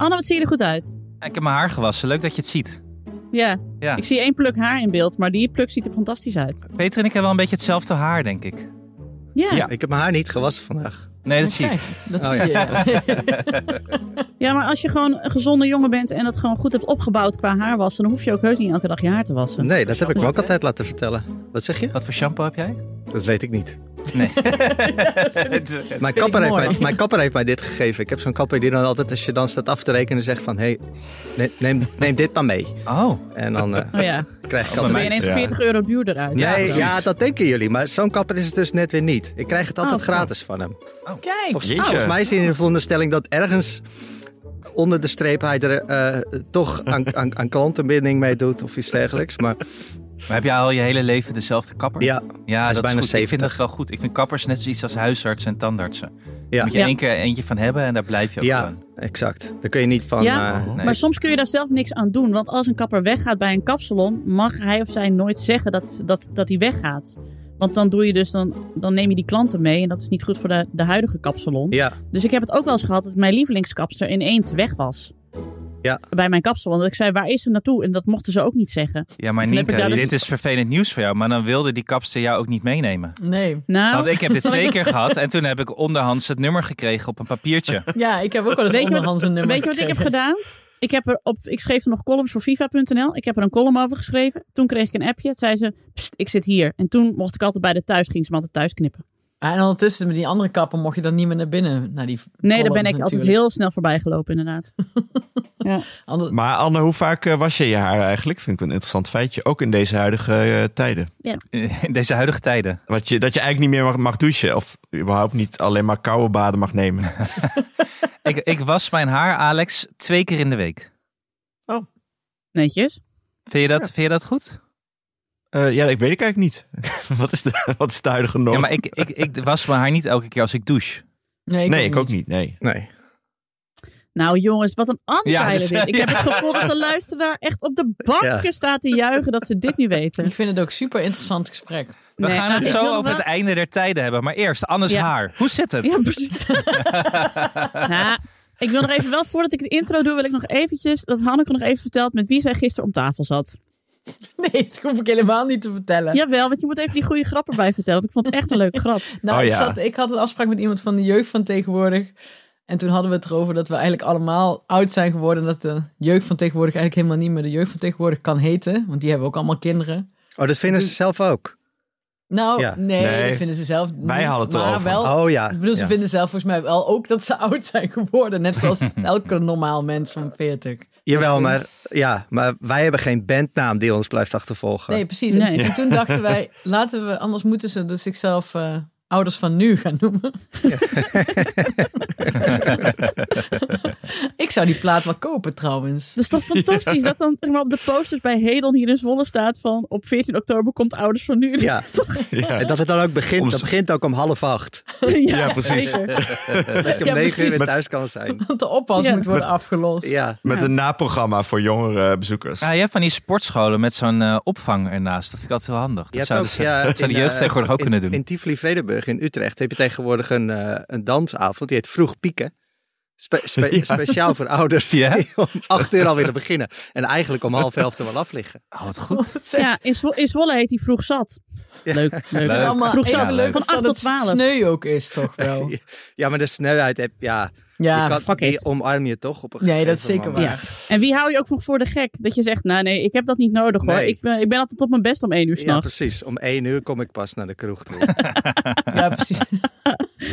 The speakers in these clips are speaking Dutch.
Anne, wat zie je er goed uit? Ik heb mijn haar gewassen. Leuk dat je het ziet. Ja, Ja. ik zie één pluk haar in beeld, maar die pluk ziet er fantastisch uit. Peter en ik hebben wel een beetje hetzelfde haar, denk ik. Ja, ja. Ik heb mijn haar niet gewassen vandaag. Nee, dat zie ik. Dat Oh, zie ja. je. maar als je gewoon een gezonde jongen bent en het gewoon goed hebt opgebouwd qua haarwassen, dan hoef je ook heus niet elke dag je haar te wassen. Nee, dat heb ik me ook altijd laten vertellen. Wat zeg je? Wat voor shampoo heb jij? Dat weet ik niet. Nee. Mijn kapper, heeft mij, mijn kapper heeft mij dit gegeven. Ik heb zo'n kapper die dan altijd, als je dan staat af te rekenen, zegt van... Hé, hey, neem, neem dit maar mee. Oh. En dan eh, Oh ja, krijg ik bij dan ben je altijd... ineens Ja. 40 euro duurder uit. Ja, Nee, ja, dat denken jullie. Maar zo'n kapper is het dus net weer niet. Ik krijg het altijd Oh. gratis van hem. Kijk, Volgens, volgens mij is hij in de veronderstelling dat ergens onder de streep hij er eh, toch aan, aan, aan klantenbinding mee doet of iets dergelijks. Maar Maar heb jij al je hele leven dezelfde kapper? ja, Ja, is dat bijna is goed. Ik vind 70. dat wel goed. Ik vind kappers net zoiets als huisartsen en tandartsen. Daar ja, moet je Ja. één keer eentje van hebben en daar blijf je ook ja, exact. Daar kun je niet van... Ja. eh, Nee. Maar soms kun je daar zelf niks aan doen. Want als een kapper weggaat bij een kapsalon, mag hij of zij nooit zeggen dat, dat, dat hij weggaat. Want dan doe je dus, dan, dan neem je die klanten mee. En dat is niet goed voor de, de huidige kapsalon. ja, Dus ik heb het ook wel eens gehad dat mijn lievelingskapster ineens weg was. Ja. Bij mijn kapsalon. Dat ik zei, waar is ze naartoe? En dat mochten ze ook niet zeggen. Ja, maar Nienke, dus- dit is vervelend nieuws voor jou. Maar dan wilde die kapster jou ook niet meenemen. nee. Nou, Want ik heb dit twee keer gehad en toen heb ik onderhands het nummer gekregen op een papiertje. Ja, ik heb ook wel eens Weet onderhands een nummer weet je wat ik heb gedaan? Ik, heb er op, ik schreef er nog columns voor FIFA.nl. Ik heb er een column over geschreven. Toen kreeg ik een appje. Het zei ze, "Pst, ik zit hier. En toen mocht ik altijd bij de thuis, ging ze me altijd thuis knippen. En ondertussen met die andere kapper mocht je dan niet meer naar binnen. Naar die Nee, daar ben ik altijd heel snel voorbij gelopen, inderdaad. ja. Ander- Maar Anne, hoe vaak eh, was je je haar eigenlijk? Vind ik een interessant feitje. Ook in deze huidige eh, tijden. In deze huidige tijden. Wat je, dat je eigenlijk niet meer mag, mag douchen. Of überhaupt niet alleen maar koude baden mag nemen. Ik, ik was mijn haar, Alex, twee keer in de week. Netjes. Vind je dat, vind je dat goed? Eh, ja, ik weet ik eigenlijk niet. wat, is de, wat is de huidige norm? Ja, maar ik, ik, ik was mijn haar niet elke keer als ik douche. nee, nee, ik ook niet. Nee. nee. Nou jongens, wat een Ja, dus- dit. Ik heb ja. het gevoel dat de luisteraar echt op de banken Ja. staat te juichen dat ze dit nu weten. Ik vind het ook super interessant gesprek. We Nee, gaan nou, het zo over wel- het einde der tijden hebben. Maar eerst, Anne's Ja. haar. Hoe zit het? Ja, precies. nou, ik wil nog even wel, voordat ik de intro doe, wil ik nog eventjes, dat Hanneke nog even vertelt met wie zij gisteren om tafel zat. Nee, dat hoef ik helemaal niet te vertellen. Jawel, want je moet even die goede grap erbij vertellen. want Ik vond het echt een leuke grap. Nou, Oh, ik, zat, ik had een afspraak met iemand van de jeugd van tegenwoordig. En toen hadden we het erover dat we eigenlijk allemaal oud zijn geworden. En dat de jeugd van tegenwoordig eigenlijk helemaal niet meer de jeugd van tegenwoordig kan heten. Want die hebben ook allemaal kinderen. Oh, dat vinden ze zelf ook. Nou, Ja. nee, Nee. dat vinden ze zelf Wij niet, hadden het maar erover. wel. Oh ja. Ik bedoel, ze ja. vinden zelf volgens mij wel ook dat ze oud zijn geworden. Net zoals elke normaal mens van 40. Jawel, maar, ja, maar wij hebben geen bandnaam die ons blijft achtervolgen. Nee, precies. En- Nee. En toen dachten wij, laten we, anders moeten ze dus zichzelf eh, ouders van nu gaan noemen. ik zou die plaat wel kopen trouwens. Dat is toch fantastisch dat dan zeg maar, op de posters bij Hedon hier in Zwolle staat van op 14 oktober komt Ouders van Nu. Ja. En dat het dan ook begint, Om- dat begint ook om half acht. ja, precies. zeker. Dat je om Ja, negen uur thuis kan zijn. Want de oppas Ja. moet worden afgelost. Ja. Met Ja. een naprogramma voor jongere bezoekers. Ja, je hebt van die sportscholen met zo'n eh, opvang ernaast. Dat vind ik altijd heel handig. Dat zouden ook, ze, ja, dat zou de jeugd eh, tegenwoordig ook in- kunnen doen. In Tivoli Vredenburg in Utrecht heb je tegenwoordig een, eh, een dansavond. Die heet Vroeg Pieken. Spe- spe- Ja. Speciaal voor ouders die Ja? om acht uur al willen beginnen. En eigenlijk om half elf er wel af liggen. Oh, wat goed. Ja, in, Zwo- in Zwolle heet hij vroeg zat. Ja. Leuk, leuk. is Leuk. allemaal Vroeg zat. leuk Van als dat 8 tot het 12. sneu ook is, toch wel. Ja, maar de snelheid heb ja. Ja, je kan, fuck die it. omarm je toch op een nee, dat is zeker moment. waar. Ja. En wie hou je ook nog voor de gek? Dat je zegt, nou nee, ik heb dat niet nodig hoor. Nee. Ik, ben, ik ben altijd op mijn best om één uur Ja, s'nachts. precies. Om één uur kom ik pas naar de kroeg toe. Ja, precies.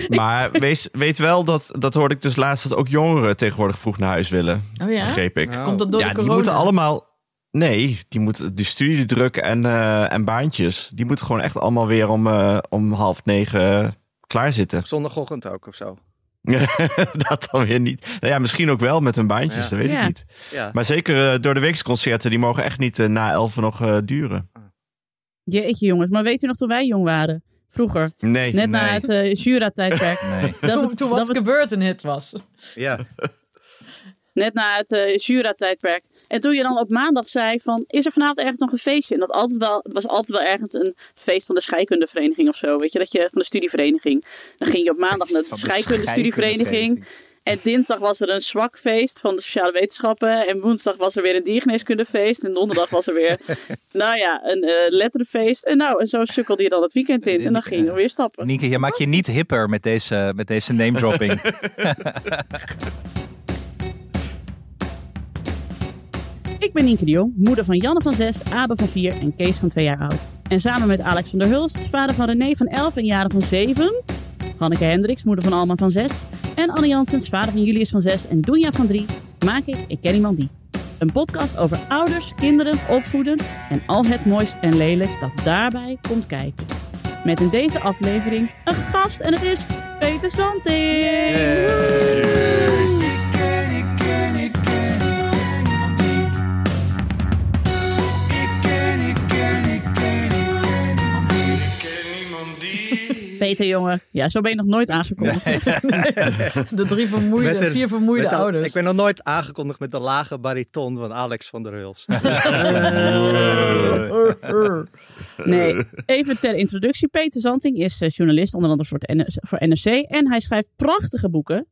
Maar wees, weet wel, dat, dat hoorde ik dus laatst, dat ook jongeren tegenwoordig vroeg naar huis willen. Oh ja? Begreep ik. Ja. Komt dat door ja, de die corona? moeten allemaal... Nee, die moeten die studiedruk en, eh, en baantjes, die moeten gewoon echt allemaal weer om, eh, om half negen eh, klaar zitten. Zondagochtend ook of zo. dat dan weer niet. Nou ja, misschien ook wel met hun baantjes, Ja. dat weet Ja. ik niet. Ja. Maar zeker eh, door de weeksconcerten, die mogen echt niet eh, na elf nog eh, duren. Jeetje jongens, maar weet u nog toen wij jong waren? Vroeger, Nee. net na het eh Jura-tijdperk. Nee. Dat Toen, toen we- Gebeurd een hit was. Ja. Net na het eh Jura-tijdperk. En toen je dan op maandag zei van, is er vanavond ergens nog een feestje? En dat altijd wel, was altijd wel ergens een feest van de scheikundevereniging of zo. Weet je, dat je van de studievereniging. Dan ging je op maandag naar de de scheikunde-studievereniging. En dinsdag was er een zwak feest van de sociale wetenschappen. En woensdag was er weer een diergeneeskundefeest. En donderdag was er weer, nou ja, een uh, letterenfeest. En nou, en zo sukkelde je dan het weekend in. En dan ging je weer stappen. Nienke, je maakt je niet hipper met deze, met deze name dropping. Ik ben Nienke de Jong, moeder van Janne van 6, Abe van 4 en Kees van 2 jaar oud. En samen met Alex van der Hulst, vader van René van 11 en Jaren van 7... Hanneke Hendricks, moeder van Alma van 6... en Anne Janssens, vader van Julius van 6 en Doenja van 3... maak ik Ik Ken Iemand Die. Een podcast over ouders, kinderen, opvoeden... en al het moois en lelijks dat daarbij komt kijken. Met in deze aflevering een gast en het is Peter Santing! Peter, jongen. Ja, zo ben je nog nooit aangekondigd. De drie vermoeide, een- vier vermoeide ouders. Ik ben nog nooit aangekondigd met de lage bariton van Alex van der Hulst. Nee, even ter introductie. Peter Zanting is eh, journalist, onder andere voor, NRC, voor NRC. En hij schrijft prachtige boeken.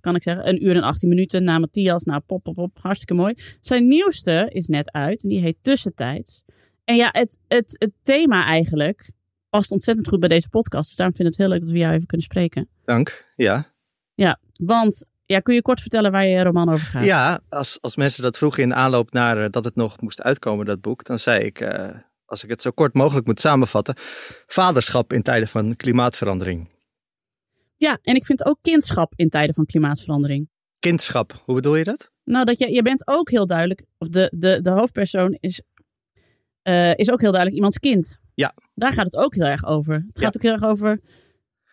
Kan ik zeggen. Een uur en 18 minuten na Matthias. Nou, pop, pop, pop. Hartstikke mooi. Zijn nieuwste is net uit. En die heet Tussentijds. En ja, het, het, het thema eigenlijk past ontzettend goed bij deze podcast. Dus daarom vind ik het heel leuk dat we jou even kunnen spreken. Dank. Ja. Ja, want ja, kun je kort vertellen waar je roman over gaat? Ja, als, als mensen dat vroegen in aanloop naar eh, dat het nog moest uitkomen, dat boek, dan zei ik, eh, als ik het zo kort mogelijk moet samenvatten, vaderschap in tijden van klimaatverandering. Ja, en ik vind ook kindschap in tijden van klimaatverandering. Kindschap, hoe bedoel je dat? Nou, dat je, je bent ook heel duidelijk, of de, de, de hoofdpersoon is, eh, is ook heel duidelijk iemands kind. Ja. Daar gaat het ook heel erg over. Het gaat ook heel erg over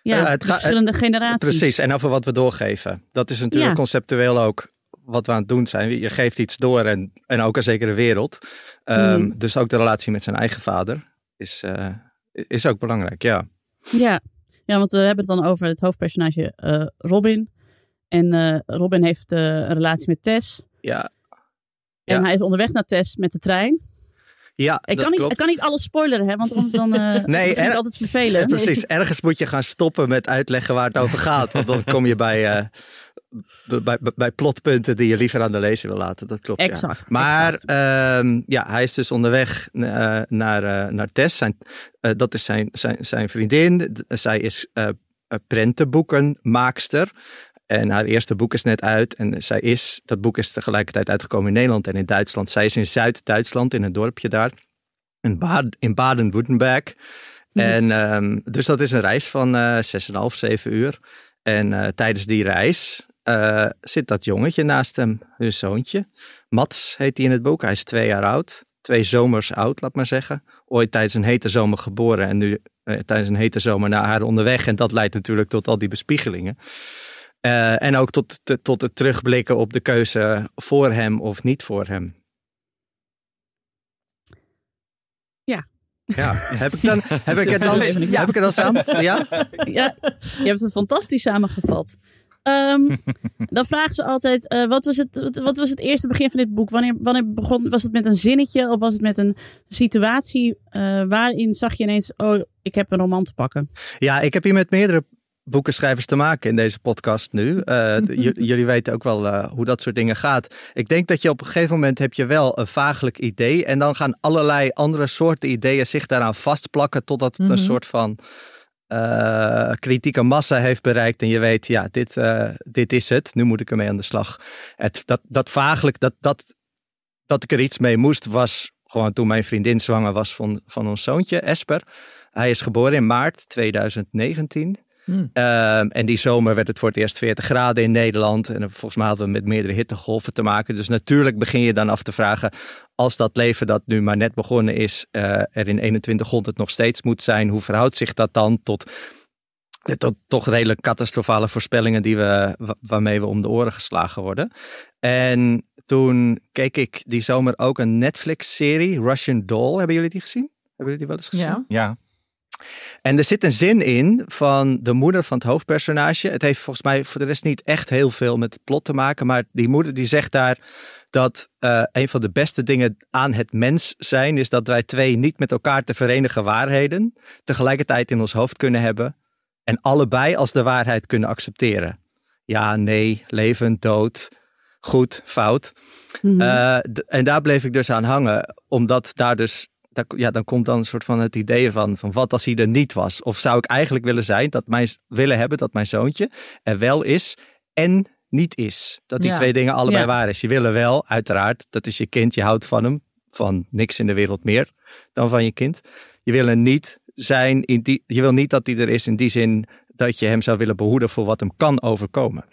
ja, het gaat- verschillende generaties. Precies, en over wat we doorgeven. Dat is natuurlijk Ja. conceptueel ook wat we aan het doen zijn. Je geeft iets door en, en ook een zekere wereld. Ehm, Mm. Dus ook de relatie met zijn eigen vader is, eh, is ook belangrijk, ja. Ja. ja, want we hebben het dan over het hoofdpersonage eh, Robin. En eh, Robin heeft eh, een relatie met Tess. Ja, En Ja. hij is onderweg naar Tess met de trein. Ja Ik kan, niet, ik kan niet alles spoileren, hè, want anders dan, dat vind ik er- altijd vervelend. Precies, ergens moet je gaan stoppen met uitleggen waar het over gaat. Want dan kom je bij, eh, bij, bij, plotpunten die je liever aan de lezer wil laten. Dat klopt. ja. Exact. Maar exact. ehm, ja, hij is dus onderweg eh, naar, naar Tess. Zijn, dat is zijn, zijn, zijn vriendin. Zij is prentenboekenmaakster. En haar eerste boek is net uit. En zij is, dat boek is tegelijkertijd uitgekomen in Nederland en in Duitsland. Zij is in Zuid-Duitsland, in een dorpje daar. In, Bad, in Baden-Württemberg. En ehm, dus dat is een reis van eh 6,5, 7 uur. En eh, tijdens die reis eh, zit dat jongetje naast hem, hun zoontje. Mats heet hij in het boek. Hij is twee jaar oud. Twee zomers oud, laat maar zeggen. Ooit tijdens een hete zomer geboren en nu eh, tijdens een hete zomer naar haar onderweg. En dat leidt natuurlijk tot al die bespiegelingen. Eh, en ook tot, te- tot het terugblikken op de keuze voor hem of niet voor hem. Ja. Ja, heb ik, dan, heb ik het dan, heb ik het dan samen? Ja? Ja, je hebt het fantastisch samengevat. Ehm, dan vragen ze altijd, eh, wat, was het, wat- wat was het eerste begin van dit boek? Wanneer, wanneer begon, was het met een zinnetje of was het met een situatie eh, waarin zag je ineens, oh, ik heb een roman te pakken? Ja, ik heb hier met meerdere boekenschrijvers te maken in deze podcast nu. Eh, jullie weten ook wel eh, hoe dat soort dingen gaat. Ik denk dat je op een gegeven moment heb je wel een vaaglijk idee. En dan gaan allerlei andere soorten ideeën zich daaraan vastplakken. Totdat het een Mhm. soort van eh, kritieke massa heeft bereikt. En je weet, ja, dit, dit is het. Nu moet ik ermee aan de slag. Het, dat, dat vaaglijk, dat, dat, dat ik er iets mee moest, was gewoon toen mijn vriendin zwanger was van, van ons zoontje, Esper. Hij is geboren in maart 2019. Hmm. Ehm, en die zomer werd het voor het eerst 40 graden in Nederland. En volgens mij hadden we met meerdere hittegolven te maken. Dus natuurlijk begin je dan af te vragen, als dat leven dat nu maar net begonnen is, eh, er in 2100 nog steeds moet zijn, hoe verhoudt zich dat dan tot de tot, toch redelijk catastrofale voorspellingen die we, wa- waarmee we om de oren geslagen worden. En toen keek ik die zomer ook een Netflix-serie, Russian Doll. Hebben jullie die gezien? Hebben jullie die wel eens gezien? Ja. Ja, En er zit een zin in van de moeder van het hoofdpersonage. Het heeft volgens mij voor de rest niet echt heel veel met het plot te maken. Maar die moeder die zegt daar dat eh, een van de beste dingen aan het mens zijn... is dat wij twee niet met elkaar te verenigen waarheden... tegelijkertijd in ons hoofd kunnen hebben... en allebei als de waarheid kunnen accepteren. ja, nee, leven, dood, goed, fout. Mhm. Eh, en daar bleef ik dus aan hangen, omdat daar dus, daar, ja, dan komt dan een soort van het idee van, van wat als hij er niet was? Of zou ik eigenlijk willen zijn, dat mijn, willen hebben dat mijn zoontje er wel is en niet is? Dat die Ja. twee dingen allebei Ja. waar is. Je wil er wel, uiteraard, dat is je kind, je houdt van hem, van niks in de wereld meer dan van je kind. Je wil er niet zijn, in die, je wil niet dat hij er is in die zin dat je hem zou willen behoeden voor wat hem kan overkomen.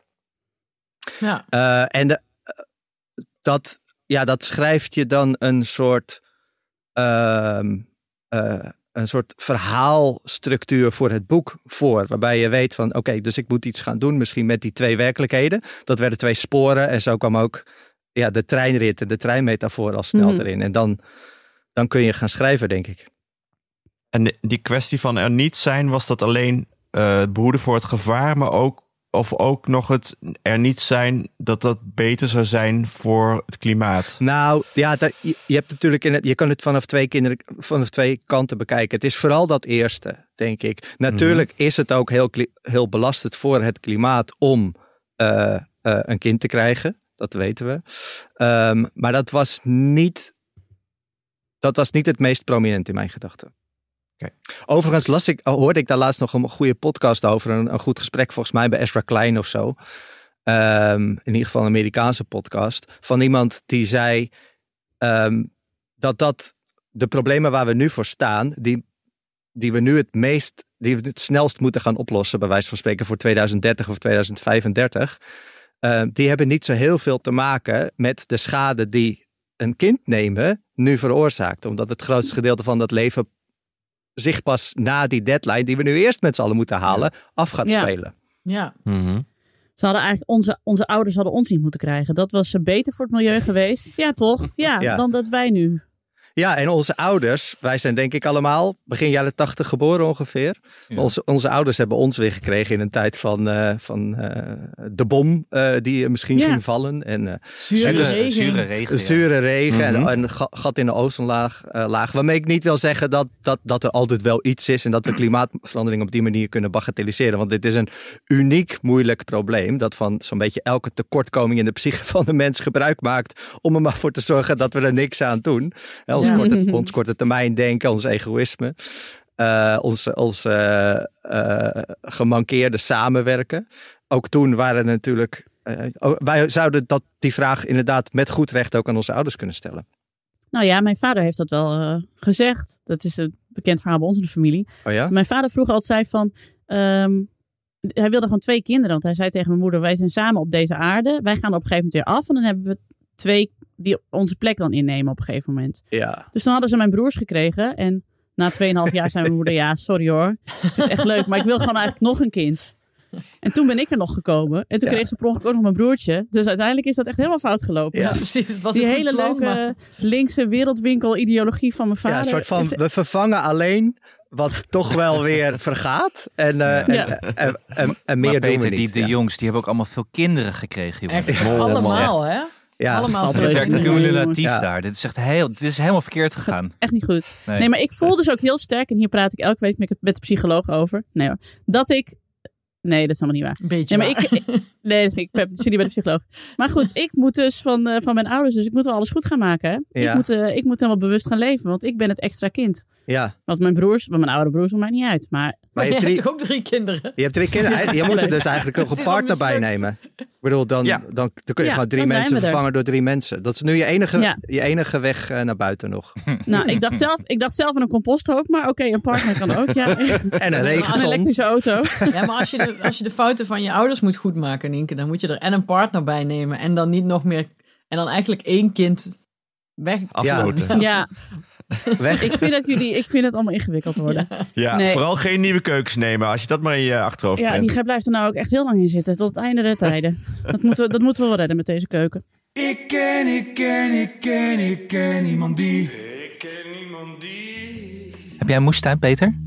Ja. Eh, en de, eh, dat, ja, dat schrijft je dan een soort, een soort verhaalstructuur voor het boek voor. Waarbij je weet van oké, dus ik moet iets gaan doen. Misschien met die twee werkelijkheden. Dat werden twee sporen. En zo kwam ook ja, de treinrit en de treinmetafoor al snel Mhm. erin. En dan, dan kun je gaan schrijven, denk ik. En die kwestie van er niet zijn, was dat alleen eh, het behoeden voor het gevaar, maar ook, of ook nog het er niet zijn dat dat beter zou zijn voor het klimaat? Nou ja, dat- je, je hebt natuurlijk in het, je kan het vanaf twee, kinderen, vanaf twee kanten bekijken. Het is vooral dat eerste, denk ik. Natuurlijk is het ook heel, heel belastend voor het klimaat om eh, eh, een kind te krijgen. Dat weten we. Ehm, maar dat was niet. Dat was niet het meest prominent in mijn gedachten. Overigens las ik, hoorde ik daar laatst nog een goede podcast over. Een, een goed gesprek volgens mij bij Ezra Klein of zo. Ehm, in ieder geval een Amerikaanse podcast. Van iemand die zei ehm, dat dat de problemen waar we nu voor staan, die, die we nu het meest, die we het snelst moeten gaan oplossen, bij wijze van spreken voor 2030 of 2035, eh, die hebben niet zo heel veel te maken met de schade die een kind nemen nu veroorzaakt. Omdat het grootste gedeelte van dat leven zich pas na die deadline, die we nu eerst met z'n allen moeten halen, af gaat Ja. spelen. Ja. Mhm. Ze hadden eigenlijk onze, onze ouders hadden ons niet moeten krijgen. Dat was beter voor het milieu geweest. Ja, toch? Ja, Ja. dan dat wij nu. Ja, en onze ouders, wij zijn denk ik allemaal begin jaren tachtig geboren ongeveer. Ja. Onze, onze ouders hebben ons weer gekregen in een tijd van, eh, van eh, de bom eh, die misschien Ja. ging vallen. En eh, Zure Zure, regen. zure regen. zure regen en- Mhm. en, een ga- gat in de ozonlaag. eh, laag. Waarmee ik niet wil zeggen dat, dat, dat er altijd wel iets is en dat we klimaatverandering op die manier kunnen bagatelliseren. Want dit is een uniek moeilijk probleem dat van zo'n beetje elke tekortkoming in de psyche van de mens gebruik maakt om er maar voor te zorgen dat we er niks aan doen. Ons, Ja. korte, ons korte termijn denken, ons egoïsme. eh, ons, ons eh, eh, gemankeerde samenwerken. Ook toen waren er natuurlijk. oh, wij zouden dat, die vraag inderdaad met goed recht ook aan onze ouders kunnen stellen. Nou ja, mijn vader heeft dat wel gezegd. Dat is een bekend verhaal bij ons in de familie. Oh ja? Mijn vader vroeg altijd zei van... ehm, hij wilde gewoon twee kinderen. Want hij zei tegen mijn moeder... wij zijn samen op deze aarde. Wij gaan op een gegeven moment weer af. En dan hebben we twee die onze plek dan innemen op een gegeven moment. Ja. Dus dan hadden ze mijn broers gekregen. En na 2,5 jaar zei mijn moeder... ja, sorry hoor. Het echt leuk. Maar ik wil gewoon eigenlijk nog een kind. En toen ben ik er nog gekomen. En toen Ja. kreeg ze per ongeluk ook nog mijn broertje. Dus uiteindelijk is dat echt helemaal fout gelopen. Ja. Precies. Het was Die hele plan, maar- leuke linkse wereldwinkel ideologie van mijn vader. ja, een soort van is- we vervangen alleen wat toch wel weer vergaat. En, eh, Ja. en, en, en, en meer Maar doen Peter, we die de ja. jongs, die hebben ook allemaal veel kinderen gekregen. Jongen. Echt, allemaal, hè? Ja. Allemaal reuze werkt cumulatief Ja. daar. Dit is echt heel, dit is helemaal verkeerd gegaan. echt niet goed. Nee. Nee, maar ik voel dus ook heel sterk, en hier praat ik elke week met, met de psycholoog over. Nee hoor. Dat ik. Nee, dat is helemaal niet waar. Een beetje Nee, maar waar. ik, ik- nee, dus ik ben- zit niet bij de psycholoog. Maar goed, ik moet dus van, eh, van mijn ouders, dus ik moet wel alles goed gaan maken. Hè? Ja. Ik, moet, eh, ik moet helemaal bewust gaan leven, want ik ben het extra kind. Ja. Want mijn broers, want mijn oude broers, maakt mij niet uit. Maar Maar je hebt ook drie kinderen? je hebt drie kinderen. Je moet er dus eigenlijk ook een partner bij nemen. Ik bedoel, dan, Ja. dan, dan kun je Ja, gewoon drie mensen er. vervangen door drie mensen. Dat is nu je enige, Ja. je enige weg eh, naar buiten nog. nou, ik dacht zelf, ik dacht zelf aan een composthoop, maar oké, een partner kan ook. Ja. En een Een elektrische auto. Ja, maar als je, de, als je de fouten van je ouders moet goedmaken, Nienke, dan moet je er en een partner bij nemen en dan niet nog meer... En dan eigenlijk één kind weg... Afstoten. Ja, Weg. ik vind dat jullie, ik vind het allemaal ingewikkeld worden. Ja, Nee. vooral geen nieuwe keukens nemen. Als je dat maar in je achterhoofd Ja, die blijft er nou ook echt heel lang in zitten, tot het einde der tijden. Dat moeten we, dat moeten we wel redden met deze keuken. Ik ken, ik ken, ik ken, ik ken niemand die. Ik ken niemand die. Heb jij een moestuin, Peter?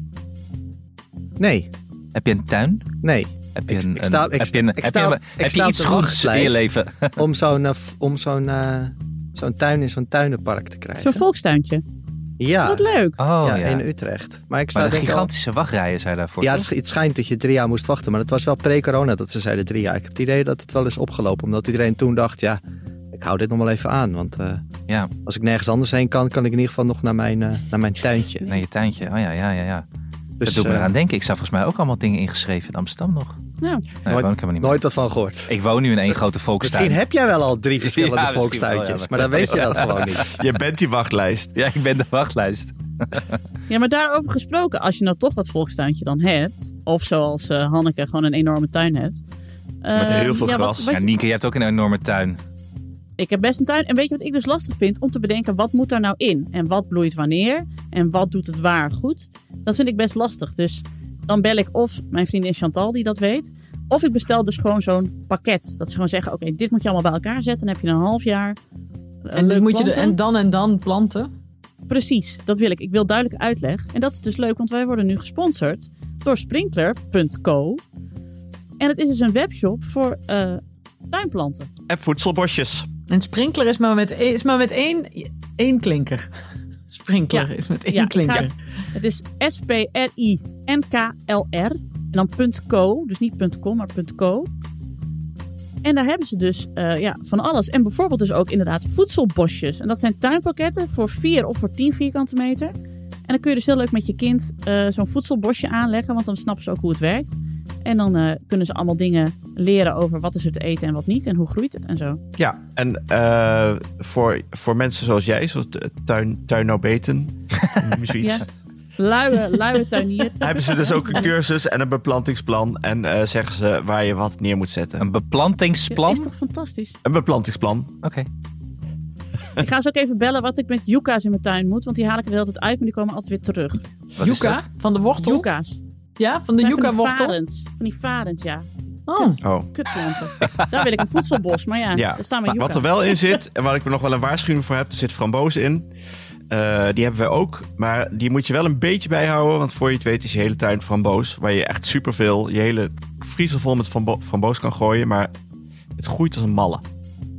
Nee, Heb je een tuin? nee. Heb je Ik- een, ik sta- een- ik heb sta- je, een- ik heb sta je, heb ik je iets goeds in je leven? Om zo'n eh, om zo'n eh, zo'n tuin in zo'n tuinenpark te krijgen. Zo'n volkstuintje. Ja, Wat leuk. Oh ja, ja. in Utrecht. Maar ik sta Maar de denk ik al- gigantische wachtrijen zijn daarvoor. Ja, toch? het, sch- het schijnt dat je drie jaar moest wachten. Maar het was wel pre-corona dat ze zeiden drie jaar. Ik heb het idee dat het wel is opgelopen. Omdat iedereen toen dacht, ja, ik hou dit nog wel even aan. Want eh, Ja, als ik nergens anders heen kan, kan ik in ieder geval nog naar mijn, eh, naar mijn tuintje. naar je tuintje. Oh ja, ja, ja. ja. Dus, dat doet me eh, eraan denken. Ik zou volgens mij ook allemaal dingen ingeschreven in Amsterdam nog. Nou, Nee, woon ik nooit wat van gehoord. Ik woon nu in één grote volkstuin. Misschien heb jij wel al drie verschillende Ja, volkstuintjes. wel, ja. Maar dan weet je dat gewoon niet. Je bent die wachtlijst. Ja, ik ben de wachtlijst. Ja, maar daarover gesproken, als je nou toch dat volkstuintje dan hebt, of zoals eh, Hanneke gewoon een enorme tuin hebt. Met eh, heel veel ja, gras. wat Ja, je- Nienke, je hebt ook een enorme tuin. ik heb best een tuin. En weet je wat ik dus lastig vind? Om te bedenken, wat moet daar nou in? En wat bloeit wanneer? En wat doet het waar goed? Dat vind ik best lastig. Dus dan bel ik of mijn vriendin Chantal, die dat weet. Of ik bestel dus gewoon zo'n pakket. Dat ze gewoon zeggen, oké, dit moet je allemaal bij elkaar zetten. Dan heb je een half jaar. eh, En, leuk dan moet je de, en dan en dan planten. Precies, dat wil ik. Ik wil duidelijk uitleg. En dat is dus leuk, want wij worden nu gesponsord door Sprinkler.co. En het is dus een webshop voor eh, tuinplanten. En voedselbosjes. En sprinkler is maar met, één- is maar met één, één klinker. Sprinkler Ja. is met één Ja, klinker. Het is S-P-R-I-N-K-L-R. En dan .co, dus niet .com, maar .co. En daar hebben ze dus eh, ja, van alles. En bijvoorbeeld dus ook inderdaad voedselbosjes. En dat zijn tuinpakketten voor 4 of voor 10 vierkante meter. En dan kun je dus heel leuk met je kind eh, zo'n voedselbosje aanleggen. Want dan snappen ze ook hoe het werkt. En dan eh, kunnen ze allemaal dingen leren over wat is er te eten en wat niet. En hoe groeit het en zo. Ja, en eh, voor, voor mensen zoals jij, zoals tuin, tuinobeten, zoiets, Ja. Luie, luie tuinier. hebben ze dus ook een cursus en een beplantingsplan. En eh, zeggen ze waar je wat neer moet zetten. Een beplantingsplan? Is toch fantastisch? Een beplantingsplan. Oké. Ik ga ze ook even bellen wat ik met yucca's in mijn tuin moet. Want die haal ik er de hele tijd uit, maar die komen altijd weer terug. Wat is Yucca dat? van de wortel. Yucca's. Ja, van de van yucca-wortel. varens. Van die varens, ja. Oh. Oh. Kutplanten. Daar wil ik een voedselbos. Maar ja, Ja, daar staan maar wat er wel in zit, en waar ik er nog wel een waarschuwing voor heb, er zit frambozen in. Eh, die hebben we ook, maar die moet je wel een beetje bijhouden. Want voor je het weet is je hele tuin framboos. Waar je echt superveel, je hele vriezer vol met frambo framboos kan gooien. Maar het groeit als een malle.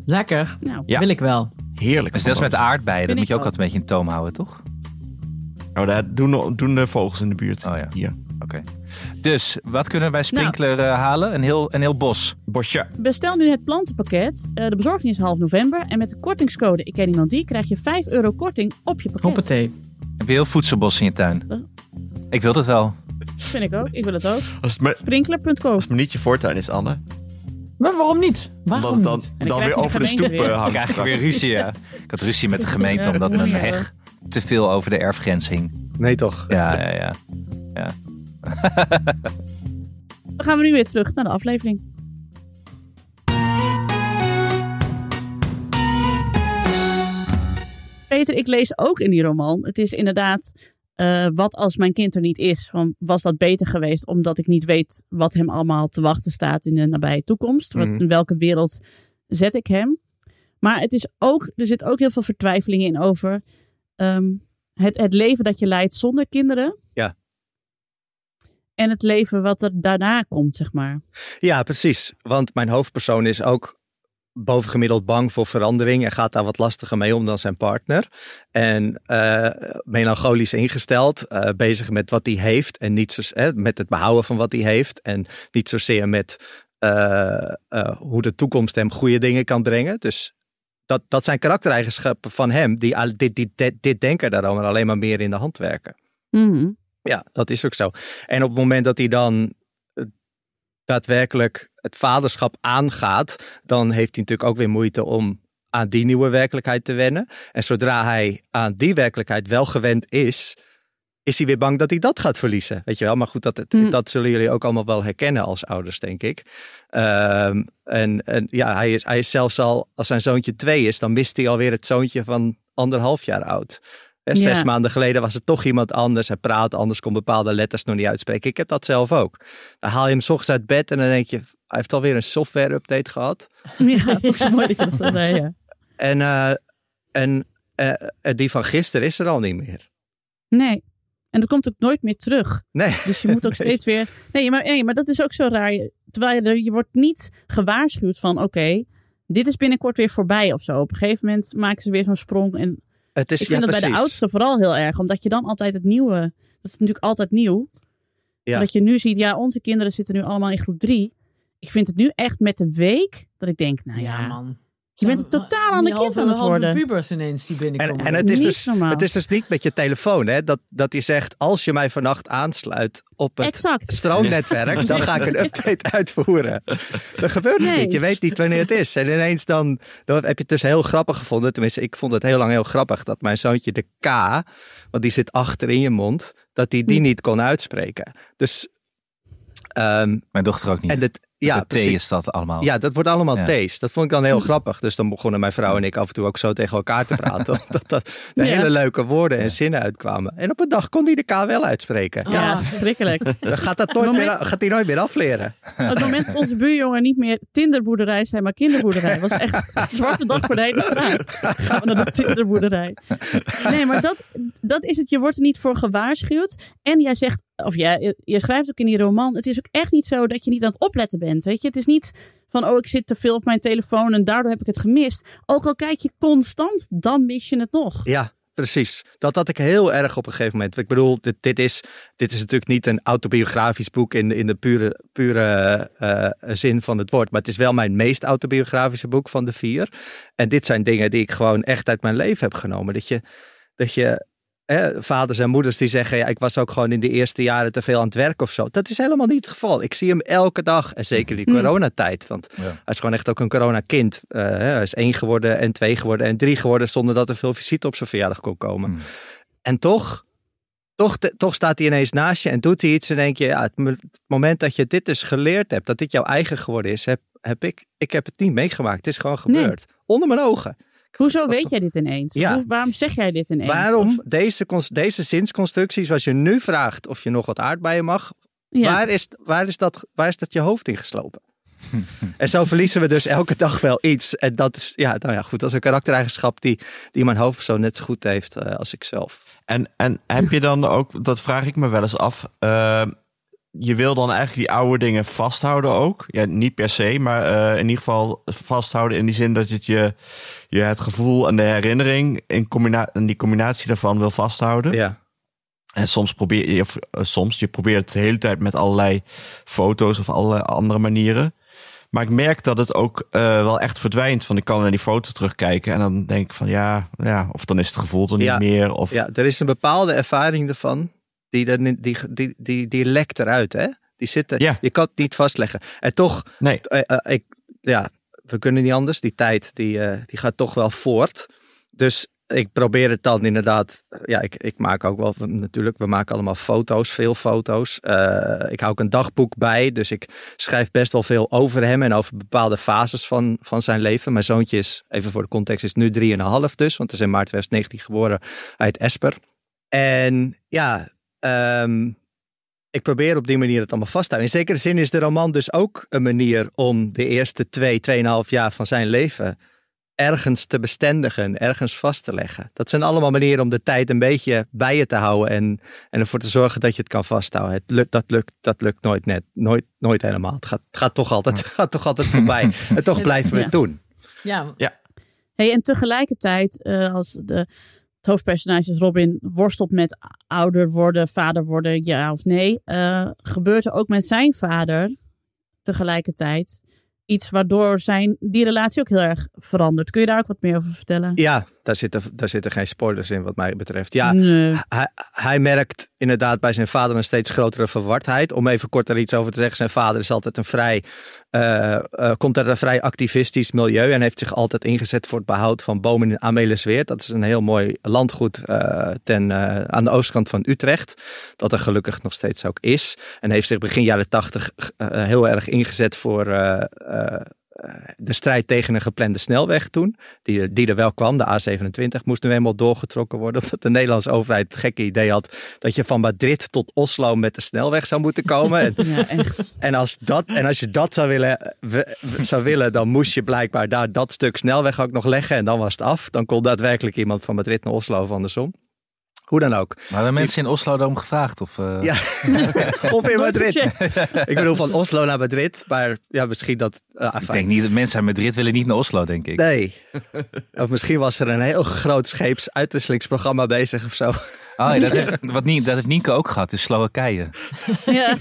Lekker. Nou, Ja. Wil ik wel. Heerlijk. Dus dat is met aardbeien. Dat moet je ook altijd een beetje in toom houden, toch? Oh, daar doen, doen de vogels in de buurt. Oh ja. Hier. Oké. Dus, wat kunnen we bij Nou. Sprinkler eh, halen? Een heel, een heel bos. Bosje. bestel nu het plantenpakket. Eh, de bezorging is half november. En met de kortingscode Ik ken iemand die krijg je 5 euro korting op je pakket. Hoppatee. Heb je heel voedselbos in je tuin? Dat- Ik wil het wel. Vind ik ook. Ik wil het ook. Sprinkler.co. als het maar niet je voortuin is, Anne. Maar waarom niet? Waarom Omdat niet? dan, dan dan weer over de stoep weer. eh, hangt. krijg ik weer ruzie, ja. Ik had ruzie met de gemeente Ja, omdat dat mijn heg te veel over de erfgrens hing. Nee toch? Ja, ja, ja. Dan gaan we nu weer terug naar de aflevering. Peter, ik lees ook in die roman. Het is inderdaad, eh, wat als mijn kind er niet is? Van, was dat beter geweest omdat ik niet weet wat hem allemaal te wachten staat in de nabije toekomst? Wat, Mhm. in welke wereld zet ik hem? Maar het is ook, er zit ook heel veel vertwijfeling in over ehm, het, het leven dat je leidt zonder kinderen. Ja. En het leven wat er daarna komt, zeg maar. Ja, precies. Want mijn hoofdpersoon is ook bovengemiddeld bang voor verandering en gaat daar wat lastiger mee om dan zijn partner. En eh, melancholisch ingesteld, eh, bezig met wat hij heeft en niet zo, eh, met het behouden van wat hij heeft en niet zozeer met eh, hoe de toekomst hem goede dingen kan brengen. Dus dat, dat zijn karaktereigenschappen van hem die dit, dit, dit, dit denken daarom alleen maar meer in de hand werken. Mhm. Ja, dat is ook zo. En op het moment dat hij dan eh, daadwerkelijk het vaderschap aangaat, dan heeft hij natuurlijk ook weer moeite om aan die nieuwe werkelijkheid te wennen. En zodra hij aan die werkelijkheid wel gewend is, is hij weer bang dat hij dat gaat verliezen. Weet je wel, maar goed, dat, Mm. dat zullen jullie ook allemaal wel herkennen als ouders, denk ik. Ehm, en, en ja, hij is, hij is zelfs al, als zijn zoontje twee is, dan mist hij alweer het zoontje van anderhalf jaar oud. Hè, Zes Ja. maanden geleden was het toch iemand anders. Hij praat anders, kon bepaalde letters nog niet uitspreken. Ik heb dat zelf ook. Dan haal je hem 's ochtends uit bed en dan denk je, hij heeft alweer een software update gehad. Ja, dat is mooi dat je dat zo zei, ja. En, eh, en eh, die van gisteren is er al niet meer. Nee. En dat komt ook nooit meer terug. Nee. Dus je moet ook steeds weer... Nee maar, nee, maar dat is ook zo raar. Terwijl je, je wordt niet gewaarschuwd van... Oké, dit is binnenkort weer voorbij of zo. Op een gegeven moment maken ze weer zo'n sprong. En Het is, Ik vind ja, dat bij de precies. oudste vooral heel erg, omdat je dan altijd het nieuwe. Dat is natuurlijk altijd nieuw. Ja. Dat je nu ziet, ja, onze kinderen zitten nu allemaal in groep drie. Ik vind het nu echt met de week dat ik denk, nou ja, man. Je bent een totaal ander Die kind aan het halve worden. pubers ineens die En, binnenkomen. en het, is Niet dus, normaal. het is dus niet met je telefoon, hè? Dat, dat hij zegt: als je mij vannacht aansluit op het Exact. stroomnetwerk, dan ga ik een update uitvoeren. Dat gebeurt dus Nee. niet. Je weet niet wanneer het is. En ineens dan, dan heb je het dus heel grappig gevonden. Tenminste, ik vond het heel lang heel grappig dat mijn zoontje de K, want die zit achter in je mond, dat hij Hm. die niet kon uitspreken. Dus, ehm, Mijn dochter ook niet. en het, ja, de is dat allemaal. Ja, dat wordt allemaal Ja. Dat vond ik dan heel grappig. Dus dan begonnen mijn vrouw en ik af en toe ook zo tegen elkaar te praten. Omdat dat de Ja. hele leuke woorden en zinnen uitkwamen. En op een dag kon hij de K wel uitspreken. Ja, Ja, dat verschrikkelijk. gaat, dat nooit Moment- meer, gaat hij nooit meer afleren. Op het moment dat onze buurjongen niet meer Tinderboerderij zijn, maar kinderboerderij. was echt een zwarte dag voor de hele straat. Gaan we naar de Tinderboerderij. Nee, maar dat, dat is het. Je wordt er niet voor gewaarschuwd. En jij zegt, of jij, je schrijft ook in die roman, het is ook echt niet zo dat je niet aan het opletten bent. Weet je, het is niet van, oh, ik zit te veel op mijn telefoon en daardoor heb ik het gemist. Ook al kijk je constant, dan mis je het nog. Ja, precies. Dat had ik heel erg op een gegeven moment. Ik bedoel, dit, dit, is, dit is natuurlijk niet een autobiografisch boek in, in de pure, pure eh, zin van het woord. Maar het is wel mijn meest autobiografische boek van de vier. En dit zijn dingen die ik gewoon echt uit mijn leven heb genomen. Dat je, dat je hè, vaders en moeders die zeggen, ja, ik was ook gewoon in de eerste jaren te veel aan het werk of zo. Dat is helemaal niet het geval. Ik zie hem elke dag. En zeker die Hmm. coronatijd. Want Ja. hij is gewoon echt ook een coronakind. Eh, hè, hij is één geworden en twee geworden en drie geworden zonder dat er veel visite op zijn verjaardag kon komen. Hmm. En toch, toch, toch staat hij ineens naast je en doet hij iets en denk je, ja, het mo- het moment dat je dit dus geleerd hebt, dat dit jouw eigen geworden is, heb, heb ik, ik heb het niet meegemaakt. Het is gewoon Nee. gebeurd. Onder mijn ogen. Hoezo Was weet jij dit ineens? Ja. Hoe- waarom zeg jij dit ineens? Waarom Of- deze, deze zinsconstructie, zoals je nu vraagt of je nog wat aardbeien mag, ja. waar, is, waar, is dat, waar is dat je hoofd ingeslopen? en zo verliezen we dus elke dag wel iets. En dat is, ja, nou ja, goed, dat is een karaktereigenschap die, die mijn hoofdpersoon net zo goed heeft eh, als ik zelf. En, en heb je dan ook, dat vraag ik me wel eens af. eh, je wil dan eigenlijk die oude dingen vasthouden ook. Ja, niet per se, maar eh, in ieder geval vasthouden in die zin dat het je, je het gevoel en de herinnering in combina en die combinatie daarvan wil vasthouden. Ja. En soms probeer je, of eh, soms, je probeert het de hele tijd met allerlei foto's of allerlei andere manieren. Maar ik merk dat het ook eh, wel echt verdwijnt. Van ik kan naar die foto terugkijken en dan denk ik van ja, ja of dan is het gevoel er niet Ja. meer. Of Ja, er is een bepaalde ervaring ervan. Die, die, die, die, die lekt eruit, hè? Die zitten, Ja. je kan het niet vastleggen. En toch, nee, eh, eh, ik, ja, we kunnen niet anders. Die tijd, die, eh, die gaat toch wel voort. Dus ik probeer het dan inderdaad. Ja, ik, ik maak ook wel natuurlijk. We maken allemaal foto's, veel foto's. Ik hou ook een dagboek bij. Dus ik schrijf best wel veel over hem en over bepaalde fases van, van zijn leven. Mijn zoontje is, even voor de context, is nu 3,5 dus. Want hij is in maart 2019 geboren uit Esper. En ja, ehm, ik probeer op die manier het allemaal vast te houden. In zekere zin is de roman dus ook een manier om de eerste twee, tweeënhalf jaar van zijn leven ergens te bestendigen, ergens vast te leggen. Dat zijn allemaal manieren om de tijd een beetje bij je te houden en, en ervoor te zorgen dat je het kan vasthouden. Het lukt, dat, lukt, dat lukt nooit net, nooit, nooit helemaal. Het gaat, het gaat, toch, altijd, het gaat toch altijd voorbij. En toch blijven we het doen. Ja, Hey, en tegelijkertijd, eh, als de, het hoofdpersonage Robin worstelt met ouder worden, vader worden, ja of nee, eh, gebeurt er ook met zijn vader tegelijkertijd iets waardoor zijn, die relatie ook heel erg verandert. Kun je daar ook wat meer over vertellen? Ja, daar zitten, daar zitten geen spoilers in wat mij betreft. Ja, Nee. hij, hij merkt inderdaad bij zijn vader een steeds grotere verwardheid. Om even kort er iets over te zeggen. Zijn vader is altijd een vrij, eh, eh, komt uit een vrij activistisch milieu. En heeft zich altijd ingezet voor het behoud van bomen in Amelisweert. Dat is een heel mooi landgoed eh, ten, aan de oostkant van Utrecht. Dat er gelukkig nog steeds ook is. En heeft zich begin jaren tachtig heel erg ingezet voor... de strijd tegen een geplande snelweg toen, die, die er wel kwam, de A27, moest nu eenmaal doorgetrokken worden. Omdat de Nederlandse overheid het gekke idee had dat je van Madrid tot Oslo met de snelweg zou moeten komen. En, Ja, echt. en, als, dat, en als je dat zou willen, we- we- zou willen, dan moest je blijkbaar daar dat stuk snelweg ook nog leggen. En dan was het af. Dan kon daadwerkelijk iemand van Madrid naar Oslo of andersom. Hoe dan ook. Maar hebben mensen in Oslo daarom gevraagd? Of, eh? Ja, of in Madrid. Ik bedoel van Oslo naar Madrid, maar ja, misschien dat... eh, Ik denk niet dat mensen uit Madrid willen niet naar Oslo, denk ik. Nee. Of misschien was er een heel groot scheepsuitwisselingsprogramma bezig of zo. Oh, ja, dat, heeft, wat, niet, dat heeft Nienke ook gehad in Slowakije. Ja.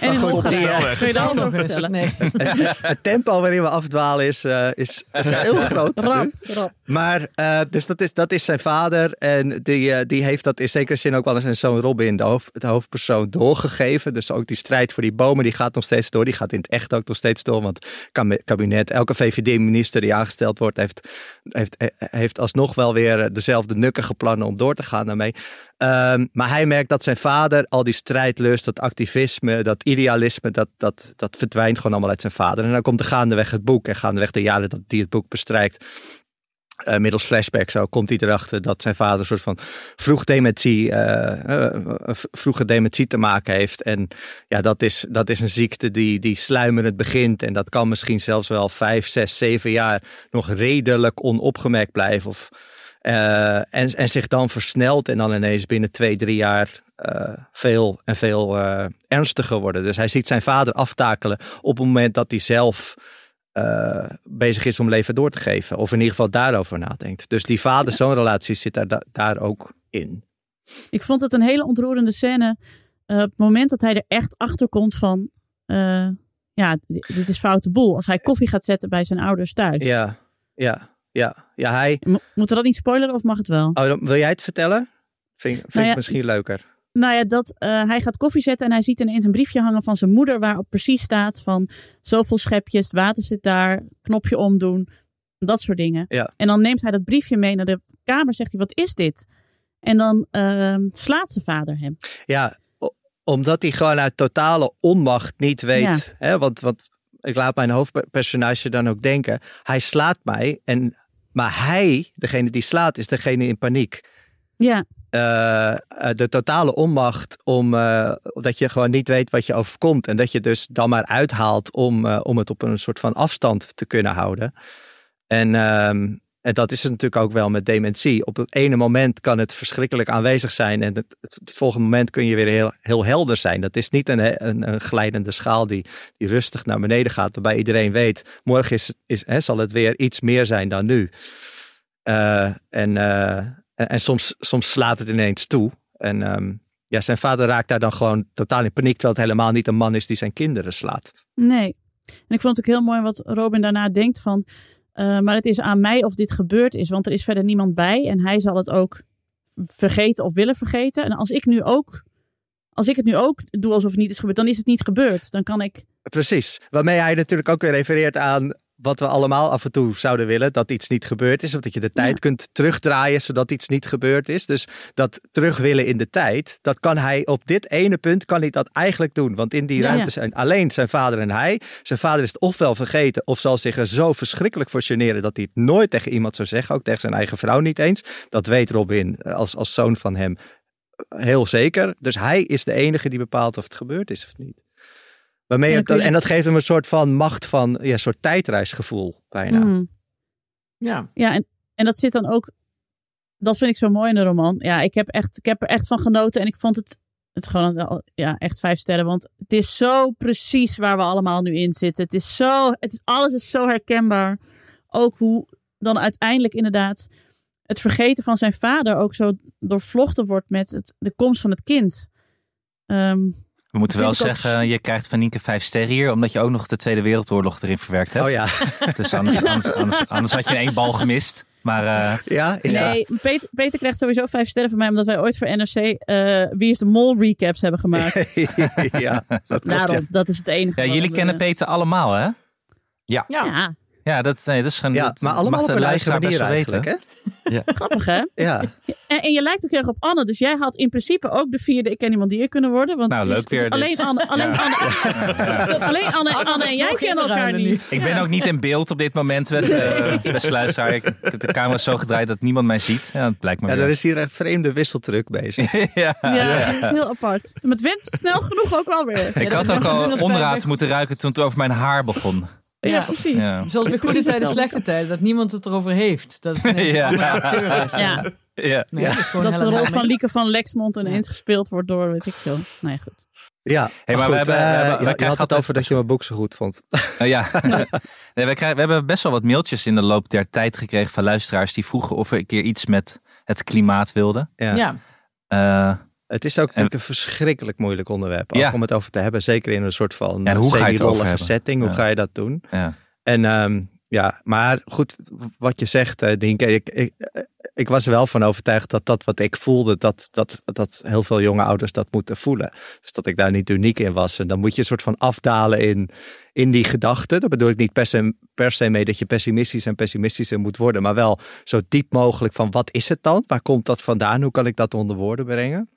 En in Hongarije. eh, Kun je daar Ook vertellen? Nee. Het tempo waarin we afdwalen is, eh, is, is heel groot. Rap, rap. Maar, eh, dus dat is, dat is zijn vader. En die, die heeft dat in zekere zin ook wel eens aan zoon Robin, de, hoofd, de hoofdpersoon, doorgegeven. Dus ook die strijd voor die bomen, die gaat nog steeds door. Die gaat in het echt ook nog steeds door. Want het kabinet, elke VVD-minister die aangesteld wordt, heeft, heeft, heeft alsnog wel weer dezelfde nukkige plannen om door te gaan daarmee. Ehm, maar hij merkt dat zijn vader al die strijdlust, dat activisme, dat idealisme, dat, dat, dat verdwijnt gewoon allemaal uit zijn vader. En dan komt er gaandeweg het boek en gaandeweg de jaren dat hij het boek bestrijkt. eh, middels flashback zo komt hij erachter dat zijn vader een soort van vroeg dementie, eh, eh, vroege dementie te maken heeft. En ja, dat is, dat is een ziekte die, die sluimerend begint. En dat kan misschien zelfs wel vijf, zes, zeven jaar nog redelijk onopgemerkt blijven. Of, eh, en, en zich dan versnelt en dan ineens binnen twee, drie jaar eh, veel en veel eh, ernstiger worden. Dus hij ziet zijn vader aftakelen op het moment dat hij zelf bezig is om leven door te geven. Of in ieder geval daarover nadenkt. Dus die vader-zoon-relatie zit daar, da- daar ook in. Ik vond het een hele ontroerende scène. op het moment dat hij er echt achter komt van... ja, dit dit is foute boel. Als hij koffie gaat zetten bij zijn ouders thuis. Ja, ja, ja. Ja, hij... Mo- Moeten we dat niet spoileren of mag het wel? Oh, dan- wil jij het vertellen? Vind, vind Nou ja, ik misschien leuker. Nou ja, dat eh, hij gaat koffie zetten en hij ziet ineens een briefje hangen van zijn moeder waarop precies staat van zoveel schepjes, het water zit daar, knopje omdoen, dat soort dingen. Ja. En dan neemt hij dat briefje mee naar de kamer, zegt hij, wat is dit? En dan ehm, slaat zijn vader hem. Ja, omdat hij gewoon uit totale onmacht niet weet. Hè, want, want ik laat mijn hoofdpersonage dan ook denken. Hij slaat mij. En, maar hij, degene die slaat, is degene in paniek. Ja, Eh, eh, de totale onmacht om eh, dat je gewoon niet weet wat je overkomt. En dat je dus dan maar uithaalt om, om het op een soort van afstand te kunnen houden. En, ehm, en dat is het natuurlijk ook wel met dementie. Op het ene moment kan het verschrikkelijk aanwezig zijn. En het, het, volgende moment kun je weer heel, heel helder zijn. Dat is niet een, een, een glijdende schaal die, die rustig naar beneden gaat. Waarbij iedereen weet, morgen is, is, hè, zal het weer iets meer zijn dan nu. Eh, en, eh, en, en soms, soms slaat het ineens toe. En ehm, ja, zijn vader raakt daar dan gewoon totaal in paniek. Terwijl het helemaal niet een man is die zijn kinderen slaat. nee. En ik vond het ook heel mooi wat Robin daarna denkt van, eh, maar het is aan mij of dit gebeurd is, want er is verder niemand bij en hij zal het ook vergeten of willen vergeten. En als ik nu ook, als ik het nu ook doe alsof het niet is gebeurd, dan is het niet gebeurd. Dan kan ik Precies. Waarmee hij natuurlijk ook weer refereert aan wat we allemaal af en toe zouden willen. Dat iets niet gebeurd is. Of dat je de tijd Ja. kunt terugdraaien zodat iets niet gebeurd is. Dus dat terug willen in de tijd. Dat kan hij op dit ene punt kan hij dat eigenlijk doen. Want in die Ja. ruimte zijn alleen zijn vader en hij. Zijn vader is het ofwel vergeten. Of zal zich er zo verschrikkelijk voor generen. Dat hij het nooit tegen iemand zou zeggen. Ook tegen zijn eigen vrouw niet eens. Dat weet Robin eh, als, als zoon van hem heel zeker. Dus hij is de enige die bepaalt of het gebeurd is of niet. Waarmee En dan je- en dat geeft hem een soort van macht van, ja, een soort tijdreisgevoel bijna. Mm. Ja. Ja, en, en dat zit dan ook. Dat vind ik zo mooi in de roman. Ja, ik heb, echt, ik heb er echt van genoten. En ik vond het, het gewoon ja, echt vijf sterren. Want het is zo precies waar we allemaal nu in zitten. Het is zo, het is, alles is zo herkenbaar. Ook hoe dan uiteindelijk inderdaad het vergeten van zijn vader ook zo doorvlochten wordt met het, de komst van het kind. Ehm, We moeten Dat wel ook zeggen, je krijgt van Nienke vijf sterren hier, omdat je ook nog de Tweede Wereldoorlog erin verwerkt hebt. Oh ja, Dus anders, anders, anders, anders had je één bal gemist. Maar eh, ja is dat? nee, Peter, Peter krijgt sowieso vijf sterren van mij, omdat wij ooit voor NRC eh, Wie is de Mol recaps hebben gemaakt. ja, dat klopt, Daarom, ja. dat is het enige. ja, jullie we- kennen Peter allemaal, hè? Ja. Ja, Ja, dat, nee, dat is gewoon. Ja, dat maar allemaal mag op de een eigen luisteraar best manier wel weten. eigenlijk, hè? grappig hè? Ja. En, en je lijkt ook heel erg op Anne, dus jij had in principe ook de vierde Ik ken iemand die er kunnen worden. Want Nou, leuk weer Alleen dit. Anne, alleen Anne, alleen Anne, Anne en jij kennen elkaar niet. Ik ben ook niet in beeld op dit moment, beste, beste luisteraar. Ik, ik heb de camera zo gedraaid dat niemand mij ziet. Ja, dat blijkt me ja, weer. er is hier een vreemde wisseltruc bezig. ja. Ja, dat is heel apart. Maar het wint snel genoeg ook wel weer. Ik had ook al bij- moeten ruiken toen het over mijn haar begon. Ja, Ja. precies. Ja. Zoals bij goede tijden, slechte tijden. Dat niemand het erover heeft. Dat het Ja. een andere acteur is. Ja. Ja. Nee, dat is gewoon dat de rol van Lieke van Lexmond ineens gespeeld wordt door, weet ik veel. Nee, goed. Ja, Hey, maar we goed, hebben- we eh, hebben- we krijgen had het over dat je mijn boek zo goed vond. Nou ja, nee, we, krijgen, we hebben best wel wat mailtjes in de loop der tijd gekregen van luisteraars die vroegen of we een keer iets met het klimaat wilden. Ja. Ja. Eh, Het is ook natuurlijk een verschrikkelijk moeilijk onderwerp Ja. om het over te hebben. Zeker in een soort van en hoe ga je het over setting. Hoe ga je dat doen? ja. En ehm, ja, maar goed, wat je zegt, eh Dienke, ik, ik, ik was er wel van overtuigd dat dat wat ik voelde, dat, dat, dat heel veel jonge ouders dat moeten voelen. Dus dat ik daar niet uniek in was. En dan moet je een soort van afdalen in, in die gedachten. Dat bedoel ik niet per se, per se mee dat je pessimistisch en pessimistischer moet worden, maar wel zo diep mogelijk van wat is het dan? Waar komt dat vandaan? Hoe kan ik dat onder woorden brengen?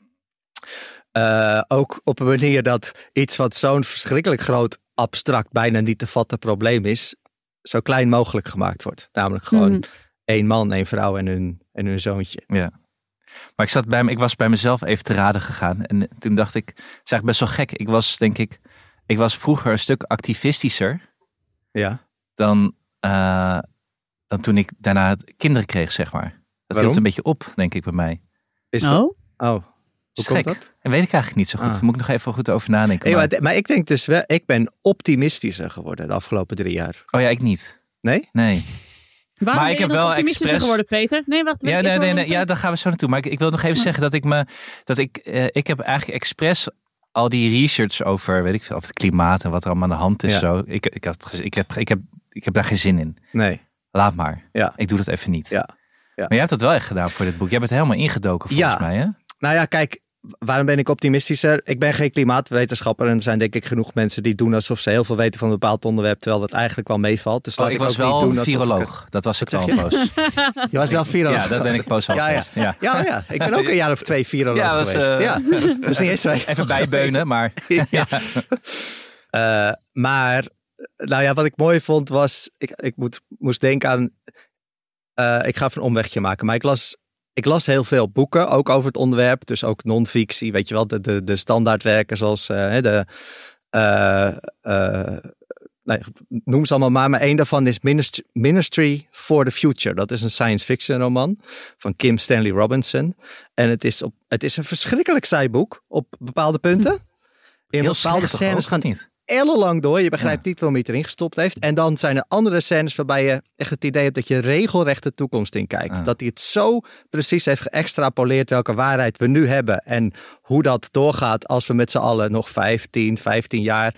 Eh, ook op een manier dat iets wat zo'n verschrikkelijk groot, abstract, bijna niet te vatten probleem is, zo klein mogelijk gemaakt wordt. Namelijk gewoon Mhm. één man, één vrouw en hun, en hun zoontje. Ja. Maar ik, zat bij, me- ik was bij mezelf even te raden gegaan. En toen dacht ik, het is eigenlijk best wel gek. Ik was denk ik, ik was vroeger een stuk activistischer Ja. dan, eh, dan toen ik daarna kinderen kreeg, zeg maar. Dat Waarom? hield een beetje op, denk ik, bij mij. Is dat? Oh? Oh, hoe Is komt gek. dat? En weet ik eigenlijk niet zo goed. Ah. Daar moet ik nog even goed over nadenken. Maar- maar, maar ik denk dus wel, ik ben optimistischer geworden de afgelopen drie jaar. Oh ja, ik niet. Nee? Nee. Waarom Maar ben ik heb wel optimistischer expres- geworden, Peter? Nee, wacht. weet Ja, ik nee, nee, wel- nee, ja, daar gaan we zo naartoe. Maar ik, ik wil nog even zeggen dat ik me. Dat ik, eh, ik heb eigenlijk expres al die research over, weet ik veel, over het klimaat en wat er allemaal aan de hand is. Ja. Zo. Ik, ik, had, ik, heb, ik, heb, ik heb daar geen zin in. Nee. Laat maar. Ja. Ik doe dat even niet. Ja. Ja. Maar jij hebt dat wel echt gedaan voor dit boek. Jij bent helemaal ingedoken volgens Ja. mij, hè? Nou ja, kijk, waarom ben ik optimistischer? Ik ben geen klimaatwetenschapper en er zijn denk ik genoeg mensen die doen alsof ze heel veel weten van een bepaald onderwerp, terwijl dat eigenlijk wel meevalt. Dus Oh, ik ook was wel doen ik viroloog. Dat was ik een poos. Je was wel viroloog. Ja, dat ben ik poos al Ja, ja. geweest. Ja. Ja, ja, ik ben ook een jaar of twee viroloog Ja, was, geweest. eh, ja. Is niet eens Even bijbeunen, maar ja. Eh, maar, nou ja, wat ik mooi vond was, ik, ik moet, moest denken aan, eh, ik ga even een omwegje maken, maar ik las, ik las heel veel boeken, ook over het onderwerp, dus ook non-fictie, weet je wel, de, de, de standaardwerken zoals eh, de, eh, eh, nee, noem ze allemaal maar, maar één daarvan is Ministry, Ministry for the Future. Dat is een science fiction roman van Kim Stanley Robinson. En het is, op, het is een verschrikkelijk saai boek op bepaalde punten. In heel bepaalde scènes gaan niet. Ellenlang door. Je begrijpt niet waarom hij het erin gestopt heeft. En dan zijn er andere scènes waarbij je echt het idee hebt dat je regelrecht de toekomst in kijkt. Dat hij het zo precies heeft geëxtrapoleerd welke waarheid we nu hebben. En hoe dat doorgaat als we met z'n allen nog 15, 15 jaar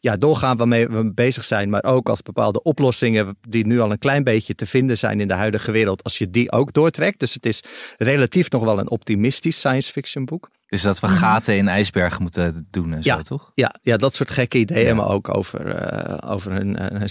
ja, doorgaan waarmee we bezig zijn. Maar ook als bepaalde oplossingen die nu al een klein beetje te vinden zijn in de huidige wereld. Als je die ook doortrekt. Dus het is relatief nog wel een optimistisch science fiction boek. Dus dat we gaten in ijsbergen moeten doen en zo, toch? Ja, ja, dat soort gekke ideeën, Ja. maar ook over, eh, over een, een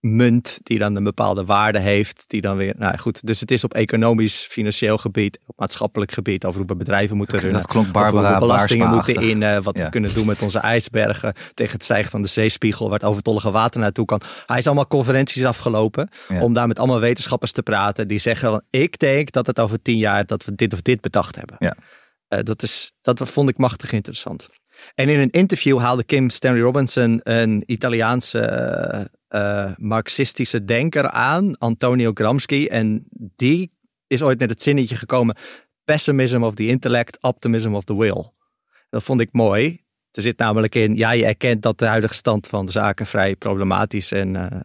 CO2-munt die dan een bepaalde waarde heeft. Die dan weer, nou goed, dus het is op economisch, financieel gebied, op maatschappelijk gebied, over hoe we bedrijven moeten runnen. Dat klonk hoe Barbara we belastingen moeten innen, wat Ja. we kunnen doen met onze ijsbergen tegen het stijgen van de zeespiegel, waar het overtollige water naartoe kan. Hij is allemaal conferenties afgelopen om daar met allemaal wetenschappers te praten. Die zeggen, ik denk dat het over tien jaar dat we dit of dit bedacht hebben. Ja. Eh, dat, is, dat vond ik machtig interessant. En in een interview haalde Kim Stanley Robinson een Italiaanse eh, eh, marxistische denker aan, Antonio Gramsci. En die is ooit met het zinnetje gekomen: pessimism of the intellect, optimism of the will. Dat vond ik mooi. Er zit namelijk in, ja, je erkent dat de huidige stand van de zaken vrij problematisch en,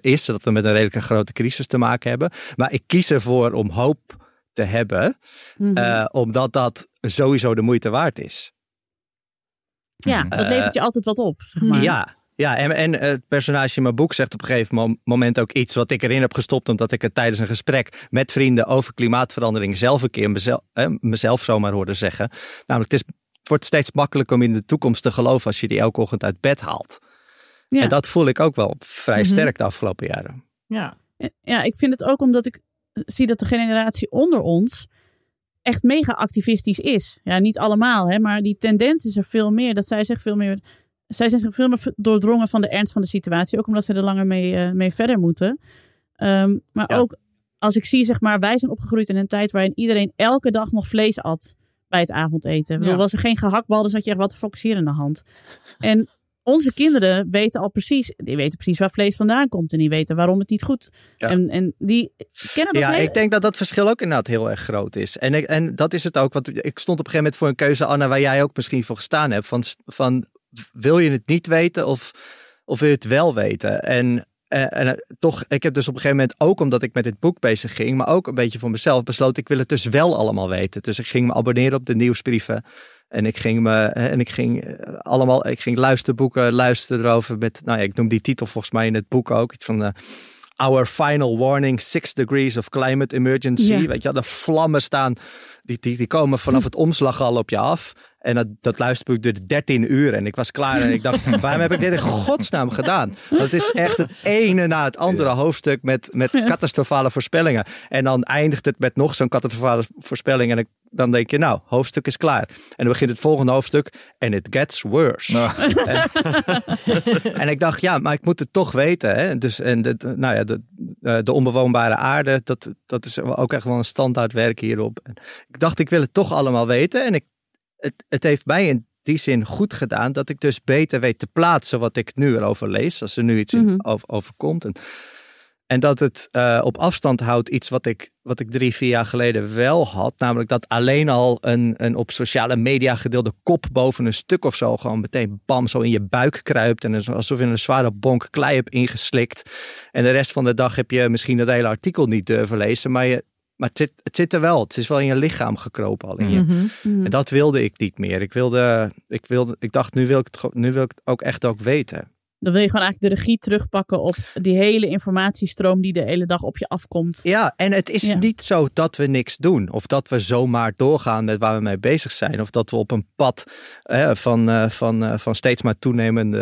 is. Dat we met een redelijke grote crisis te maken hebben. Maar ik kies ervoor om hoop te hebben, Mhm. eh, omdat dat sowieso de moeite waard is. ja, dat levert je altijd wat op. Zeg maar. Ja, ja en, en het personage in mijn boek zegt op een gegeven mom- moment ook iets wat ik erin heb gestopt, omdat ik het tijdens een gesprek met vrienden over klimaatverandering zelf een keer mezelf, eh, mezelf zomaar hoorde zeggen. Namelijk, het, is, het wordt steeds makkelijker om in de toekomst te geloven als je die elke ochtend uit bed haalt. Ja. En dat voel ik ook wel vrij Mhm. sterk de afgelopen jaren. Ja. Ja, ik vind het ook omdat ik zie dat de generatie onder ons echt mega activistisch is. Ja, niet allemaal, hè, maar die tendens is er veel meer. Dat zij zich veel meer. Zij zijn zich veel meer doordrongen van de ernst van de situatie. Ook omdat ze er langer mee, eh, mee verder moeten. Ehm, maar Ja. ook als ik zie, zeg maar, wij zijn opgegroeid in een tijd waarin iedereen elke dag nog vlees at bij het avondeten. Bedoel, Ja. Was er geen gehaktbal, dan zat je echt wat te focusseren in de hand. En onze kinderen weten al precies, die weten precies waar vlees vandaan komt en die weten waarom het niet goed. Ja. En, en die kennen dat Ja, hele- ik denk dat dat verschil ook inderdaad heel erg groot is. En, ik, en dat is het ook, want ik stond op een gegeven moment voor een keuze, Anna, waar jij ook misschien voor gestaan hebt. Van, van wil je het niet weten of, of wil je het wel weten? En, en, en eh, toch, ik heb dus op een gegeven moment ook omdat ik met dit boek bezig ging, maar ook een beetje voor mezelf besloten, ik wil het dus wel allemaal weten. Dus ik ging me abonneren op de nieuwsbrieven. En ik ging me en ik ging eh, allemaal, ik ging luisterboeken luisteren erover met, nou ja, ik noem die titel volgens mij in het boek ook, iets van. eh, Our final warning, six degrees of climate emergency. Ja. Weet je, de vlammen staan, die, die, die komen vanaf het omslag al op je af. En dat, dat luisterboek duurde 13 uur en ik was klaar en ik dacht, waarom heb ik dit in godsnaam gedaan? Want het is echt het ene na het andere hoofdstuk met, met catastrofale voorspellingen. En dan eindigt het met nog zo'n catastrofale voorspelling en ik, dan denk je, nou, hoofdstuk is klaar. En dan begint het volgende hoofdstuk en it gets worse. En, en ik dacht, ja, maar ik moet het toch weten. Hè? Dus, en de, nou ja, de, de de onbewoonbare aarde, dat, dat is ook echt wel een standaard werk hierop. En ik dacht, ik wil het toch allemaal weten. En ik, het, het heeft mij in die zin goed gedaan dat ik dus beter weet te plaatsen wat ik nu erover lees. Als er nu iets in Mhm. over, overkomt. En, en dat het eh, op afstand houdt iets wat ik, wat ik drie, vier jaar geleden wel had. Namelijk dat alleen al een, een op sociale media gedeelde kop boven een stuk of zo. gewoon meteen bam zo in je buik kruipt. En is alsof je een zware bonk klei hebt ingeslikt. En de rest van de dag heb je misschien het hele artikel niet durven lezen. Maar, je, maar het, zit, het zit er wel. Het is wel in je lichaam gekropen al in je. Mhm. Mhm. En dat wilde ik niet meer. Ik, wilde, ik, wilde, ik dacht, nu wil ik, het, nu wil ik het ook echt ook weten. Dan wil je gewoon eigenlijk de regie terugpakken op die hele informatiestroom die de hele dag op je afkomt. Ja, en het is Ja. niet zo dat we niks doen. Of dat we zomaar doorgaan met waar we mee bezig zijn. Of dat we op een pad eh, van, eh, van, eh, van steeds maar toenemende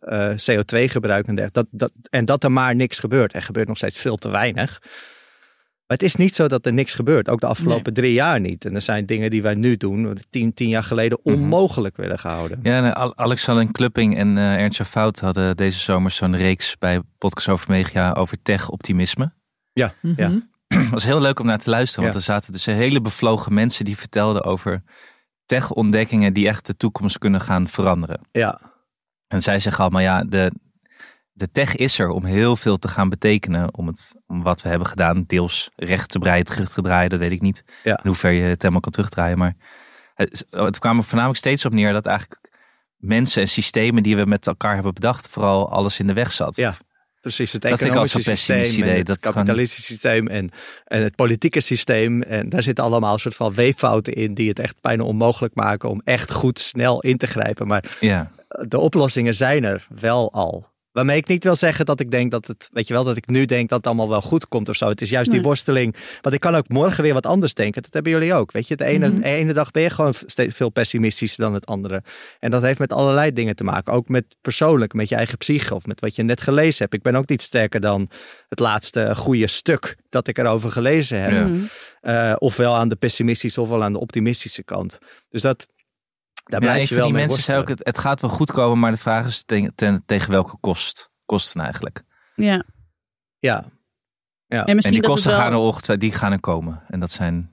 eh, eh, CO2-gebruik en dergelijke. Dat, dat, en dat er maar niks gebeurt. Er gebeurt nog steeds veel te weinig. Maar het is niet zo dat er niks gebeurt. Ook de afgelopen drie jaar niet. En er zijn dingen die wij nu doen, tien, tien jaar geleden, onmogelijk werden gehouden. Ja, en Al- Alexander Klupping en eh Ernst Fout hadden deze zomer zo'n reeks bij Podcast over Media over tech-optimisme. Ja, ja. Mhm. Het was heel leuk om naar te luisteren, want Ja. er zaten dus hele bevlogen mensen die vertelden over tech-ontdekkingen die echt de toekomst kunnen gaan veranderen. ja. En zij zeggen allemaal, ja, de, de tech is er om heel veel te gaan betekenen. Om, het, om wat we hebben gedaan, deels recht te breien, terug te draaien, dat weet ik niet. Ja. In hoever je het helemaal kan terugdraaien. Maar het, het kwam er voornamelijk steeds op neer dat eigenlijk mensen en systemen die we met elkaar hebben bedacht, vooral alles in de weg zat. Ja. Precies, het Dat economische pessimistisch systeem, en idee, het dat gewoon- kapitalistische systeem en, en het politieke systeem. En daar zitten allemaal een soort van weeffouten in die het echt bijna onmogelijk maken om echt goed snel in te grijpen. Maar ja. de oplossingen zijn er wel al. Waarmee ik niet wil zeggen dat ik denk dat het, weet je wel, dat ik nu denk dat het allemaal wel goed komt of zo. Het is juist die worsteling. Want ik kan ook morgen weer wat anders denken. Dat hebben jullie ook. Weet je, de ene, Mhm. de ene dag ben je gewoon steeds veel pessimistischer dan het andere. En dat heeft met allerlei dingen te maken. Ook met persoonlijk, met je eigen psyche of met wat je net gelezen hebt. Ik ben ook niet sterker dan het laatste goede stuk dat ik erover gelezen heb. Ja. Eh, ofwel aan de pessimistische ofwel aan de optimistische kant. Dus dat, daar Ja, blijf je wel die mee mensen zei ook, worstelen. het, het gaat wel goed komen, maar de vraag is ten- ten- tegen welke kost, kosten eigenlijk. Ja. Ja, En En misschien die kosten wel... gaan er ongetwijfeld, die gaan er komen. En dat zijn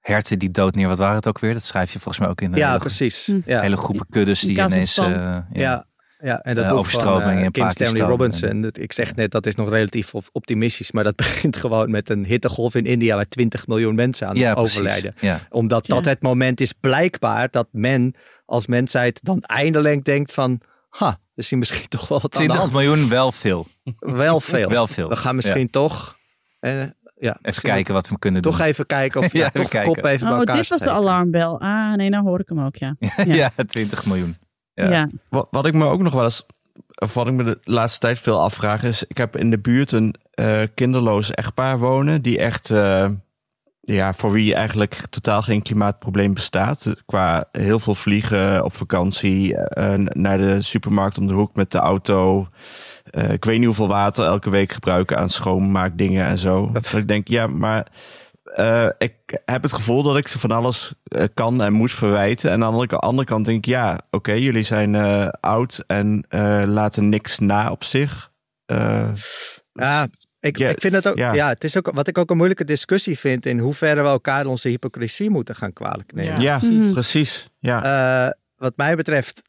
herten die dood neer. Wat waren het ook weer? Dat schrijf je volgens mij ook in de ja hele, precies. Hm. Ja. hele groepen kuddes die ineens... Eh, ja. Ja, ja, en dat Eh, boek van, eh, in Kim Pakistan Stanley Robinson. en- dat- ik zeg net, dat is nog relatief op- optimistisch. Maar dat begint gewoon met een hittegolf in India... waar 20 miljoen mensen aan Ja, overlijden. Ja. Omdat dat Ja. het moment is blijkbaar dat men als mensheid dan eindelijk denkt van... Ha, is hier misschien toch wel wat aan de 20 hand. miljoen, wel veel. Wel veel. Wel veel. We gaan misschien toch... Eh, ja, Even kijken wat we kunnen Toch doen. even kijken of Ja, ja, toch kijken. kop even bij Oh, elkaar dit was de alarmbel. Ah, nee, nou hoor ik hem ook, ja. ja. 20 miljoen. Ja. Ja. Wat, wat ik me ook nog wel eens, of wat ik me de laatste tijd veel afvraag, is: ik heb in de buurt een eh, kinderloos echtpaar wonen, die echt, eh, ja, voor wie eigenlijk totaal geen klimaatprobleem bestaat. Qua heel veel vliegen op vakantie, eh, naar de supermarkt om de hoek met de auto. Ik weet niet hoeveel water elke week gebruiken aan schoonmaakdingen en zo. Dat ik denk, ja, maar eh, ik heb het gevoel dat ik ze van alles eh, kan en moet verwijten. En aan de andere, kant denk ik, ja, oké, jullie zijn eh, oud en eh, laten niks na op zich. Eh, Ja, ik, Ja, ik vind het ook. Ja. ja. het is ook wat ik ook een moeilijke discussie vind in hoeverre we elkaar onze hypocrisie moeten gaan kwalijk nemen. ja, Mhm. precies. Ja. Eh, wat mij betreft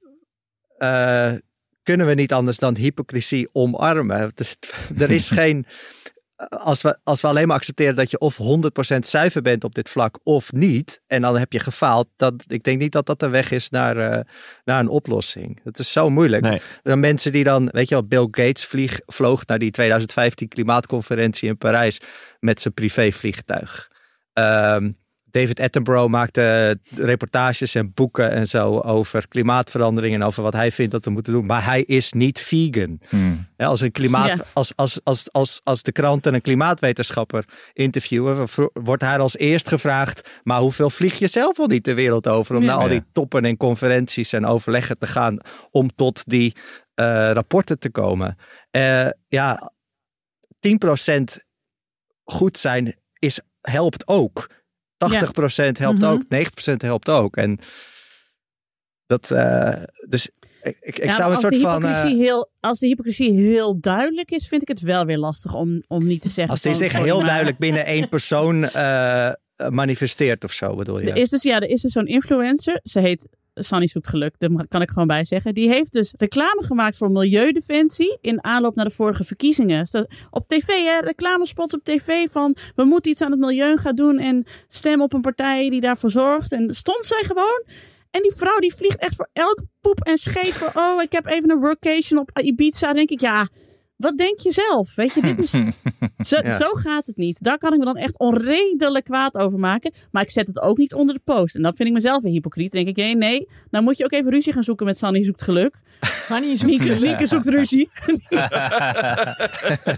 eh, kunnen we niet anders dan hypocrisie omarmen. er is geen. Als we, als we alleen maar accepteren dat je of 100% zuiver bent op dit vlak of niet, en dan heb je gefaald, dat, ik denk niet dat dat de weg is naar, eh, naar een oplossing. Het is zo moeilijk. Nee. Dan mensen die dan, weet je wel, Bill Gates vlieg, vloog naar die 2015 klimaatconferentie in Parijs met zijn privévliegtuig. Ehm David Attenborough maakte reportages en boeken en zo over klimaatverandering en over wat hij vindt dat we moeten doen. Maar hij is niet vegan. Hmm. Ja, als, een klimaat, Ja. als, als, als, als, als de kranten een klimaatwetenschapper interviewen, wordt hij als eerst gevraagd: maar hoeveel vlieg je zelf wel niet de wereld over om Ja. naar al die toppen en conferenties en overleggen te gaan om tot die eh, rapporten te komen? Eh, ja, 10% goed zijn is, helpt ook. 80% helpt Mhm. ook, 90% helpt ook. En dat, eh, dus ik, ik, Ja, zou een als, soort de van. hypocrisie eh, heel, als de hypocrisie heel duidelijk is, vind ik het wel weer lastig om, om niet te zeggen. als die zich heel maar- duidelijk binnen één persoon eh, manifesteert of zo, bedoel je? Er is dus, ja, er is dus zo'n influencer. Ze heet Sunny Zoekt Geluk. Daar kan ik gewoon bij zeggen. Die heeft dus reclame gemaakt voor Milieudefensie. In aanloop naar de vorige verkiezingen. Dus dat- op tv, hè, reclamespots op tv van. We moeten iets aan het milieu gaan doen. En stem op een partij die daarvoor zorgt. En stond zij gewoon. En die vrouw die vliegt echt voor elk poep en scheet. Voor, oh, ik heb even een workation op Ibiza. Denk ik, ja, wat denk je zelf? Weet je, dit is zo, Ja. zo gaat het niet. Daar kan ik me dan echt onredelijk kwaad over maken. Maar ik zet het ook niet onder de post. En dan vind ik mezelf een hypocriet. Dan denk ik, nee, nee, dan moet je ook even ruzie gaan zoeken met Sanny zoekt geluk. Sunny zoekt geluk. Lieke zoekt ruzie.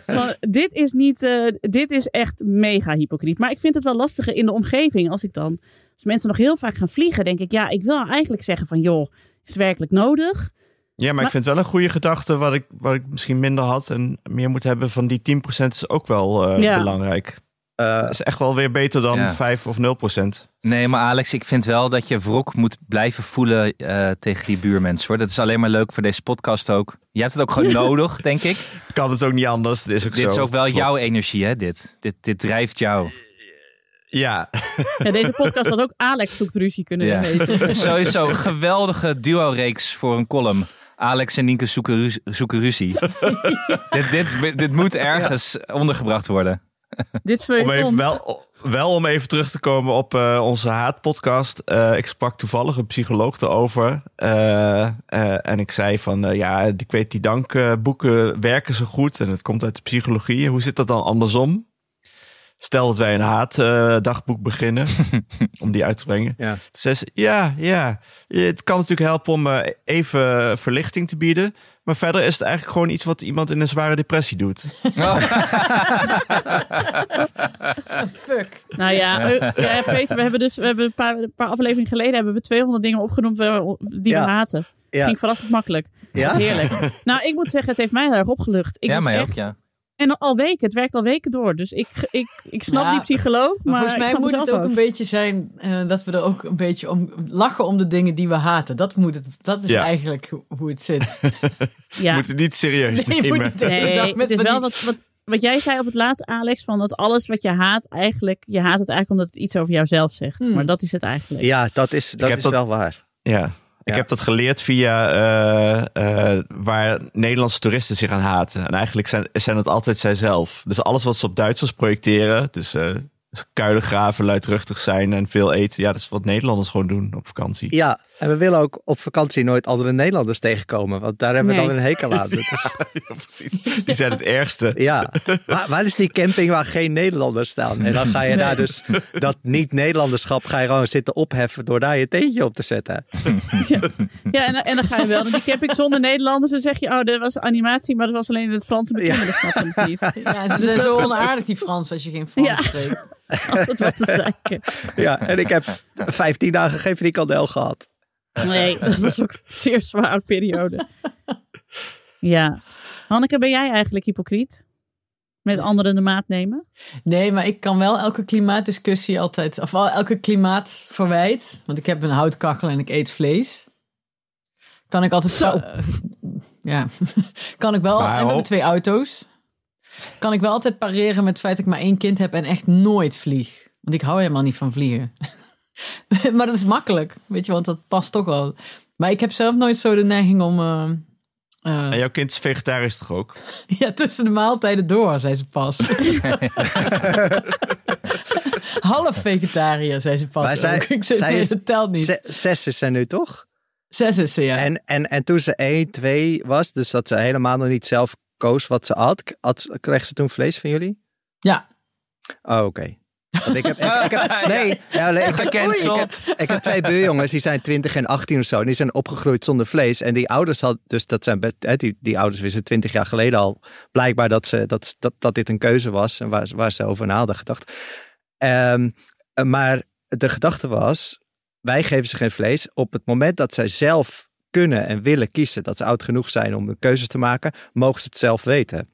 Maar dit is niet, eh, dit is echt mega hypocriet. Maar ik vind het wel lastiger in de omgeving. Als ik dan, als mensen nog heel vaak gaan vliegen, denk ik, ja, ik wil eigenlijk zeggen van, joh, is het werkelijk nodig? Ja, maar, Maar- ik vind wel een goede gedachte wat ik, wat ik misschien minder had en meer moet hebben van die 10% is ook wel eh, Ja. belangrijk. Eh, Dat is echt wel weer beter dan Ja. 5 of 0%. Nee, maar Alex, ik vind wel dat je wrok moet blijven voelen eh, tegen die buurmensen. Hoor. Dat is alleen maar leuk voor deze podcast ook. Je hebt het ook gewoon nodig, denk ik. Kan het ook niet anders. Het is ook Dit zo. is ook wel Klopt. jouw energie, hè? Dit, dit, dit drijft jou. Ja, Ja, deze podcast had ook Alex zoekt ruzie kunnen Ja. heten. Sowieso een geweldige duo-reeks voor een column. Alex en Nienke zoeken, ru- zoeken ruzie. dit, dit, dit moet ergens ondergebracht worden. Dit om even wel, wel om even terug te komen op eh, onze haatpodcast. Eh, ik sprak toevallig een psycholoog erover. Eh, eh, en ik zei van, ja, ik weet die dankboeken werken zo goed. En het komt uit de psychologie. Hoe zit dat dan andersom? Stel dat wij een haatdagboek beginnen, om die uit te brengen. Ja. Toen zei ze, ja, ja, het kan natuurlijk helpen om eh, even verlichting te bieden. Maar verder is het eigenlijk gewoon iets wat iemand in een zware depressie doet. Fuck. Nou ja, eh, ja, Peter, we hebben dus we hebben een, paar, een paar afleveringen geleden hebben we 200 dingen opgenoemd die Ja. we haten. ja. Ging verrassend makkelijk. Ja? Dat is heerlijk. Nou, ik moet zeggen, het heeft mij heel erg opgelucht. Ik ja, was mij echt, ook, ja. En al weken, het werkt al weken door. Dus ik, ik, ik snap Ja, die psycholoog, maar, Maar volgens mij moet het ook een beetje zijn eh, dat we er ook een beetje om lachen om de dingen die we haten. Dat, moet het, dat is Ja. eigenlijk ho- hoe het zit. Ja, Moet het niet serieus Nee, moet niet het is wel die- wat, wat, wat jij zei op het laatste, Alex, van dat alles wat je haat eigenlijk, je haat het eigenlijk omdat het iets over jouzelf zegt. Hmm. Maar dat is het eigenlijk. ja, dat is, dat is dat- wel waar. Ja. Ik heb dat geleerd via eh, eh, waar Nederlandse toeristen zich aan haten. En eigenlijk zijn, zijn het altijd zijzelf. Dus alles wat ze op Duitsers projecteren, dus eh kuilen graven, luidruchtig zijn en veel eten. Ja, dat is wat Nederlanders gewoon doen op vakantie. Ja, en we willen ook op vakantie nooit andere Nederlanders tegenkomen, want daar hebben we Nee. dan een hekel aan. Dat is- Ja, precies. Die zijn het ergste. ja, waar, waar is die camping waar geen Nederlanders staan? En dan ga je daar dus dat niet-Nederlanderschap ga je gewoon zitten opheffen door daar je teentje op te zetten. Ja, en, en dan ga je wel. Dan die camping zonder Nederlanders. Dan zeg je, oh, dat was animatie, maar dat was alleen in het Frans. En de Ja. het niet. Ja, ze zijn zo onaardig die Frans als je geen Frans Ja. spreekt. Altijd wat te zeiken. Ja, en ik heb 15 dagen geen frikandel gehad. Nee, dat was ook een zeer zware periode. Ja. Hanneke, ben jij eigenlijk hypocriet? Met anderen de maat nemen? Nee, maar ik kan wel elke klimaatdiscussie altijd, of wel elke klimaatverwijt, want ik heb een houtkachel en ik eet vlees. Kan ik altijd Zo. zo. ja, kan ik wel. Maar en we hebben twee auto's. Kan ik wel altijd pareren met het feit dat ik maar één kind heb en echt nooit vlieg. Want ik hou helemaal niet van vliegen. maar dat is makkelijk, weet je, want dat past toch wel. Maar ik heb zelf nooit zo de neiging om... eh, eh, En jouw kind is vegetarisch toch ook? ja, tussen de maaltijden door, zei ze pas. Half vegetariër, zei ze pas Maar zij- ook. Ik zei, zij nee, is- dat telt niet. Ze- Zes is ze nu toch? Zes is ze, ja. En, en, en toen ze 1, 2 was, dus dat ze helemaal nog niet zelf koos wat ze had, had kreeg ze toen vlees van jullie? Ja. Oh, oké. Want ik heb, ik, ik heb, nee, ja, ik, heb, Gecanceld. ik, ik heb twee buurjongens, die zijn 20 en 18 of zo. En die zijn opgegroeid zonder vlees. En die ouders had, dus dat zijn best, hè, die, die ouders wisten 20 jaar geleden al blijkbaar dat, ze, dat, dat, dat dit een keuze was. En waar, waar ze over na hadden gedacht. Ehm, maar de gedachte was, wij geven ze geen vlees. Op het moment dat zij zelf kunnen en willen kiezen, dat ze oud genoeg zijn om een keuze te maken, mogen ze het zelf weten.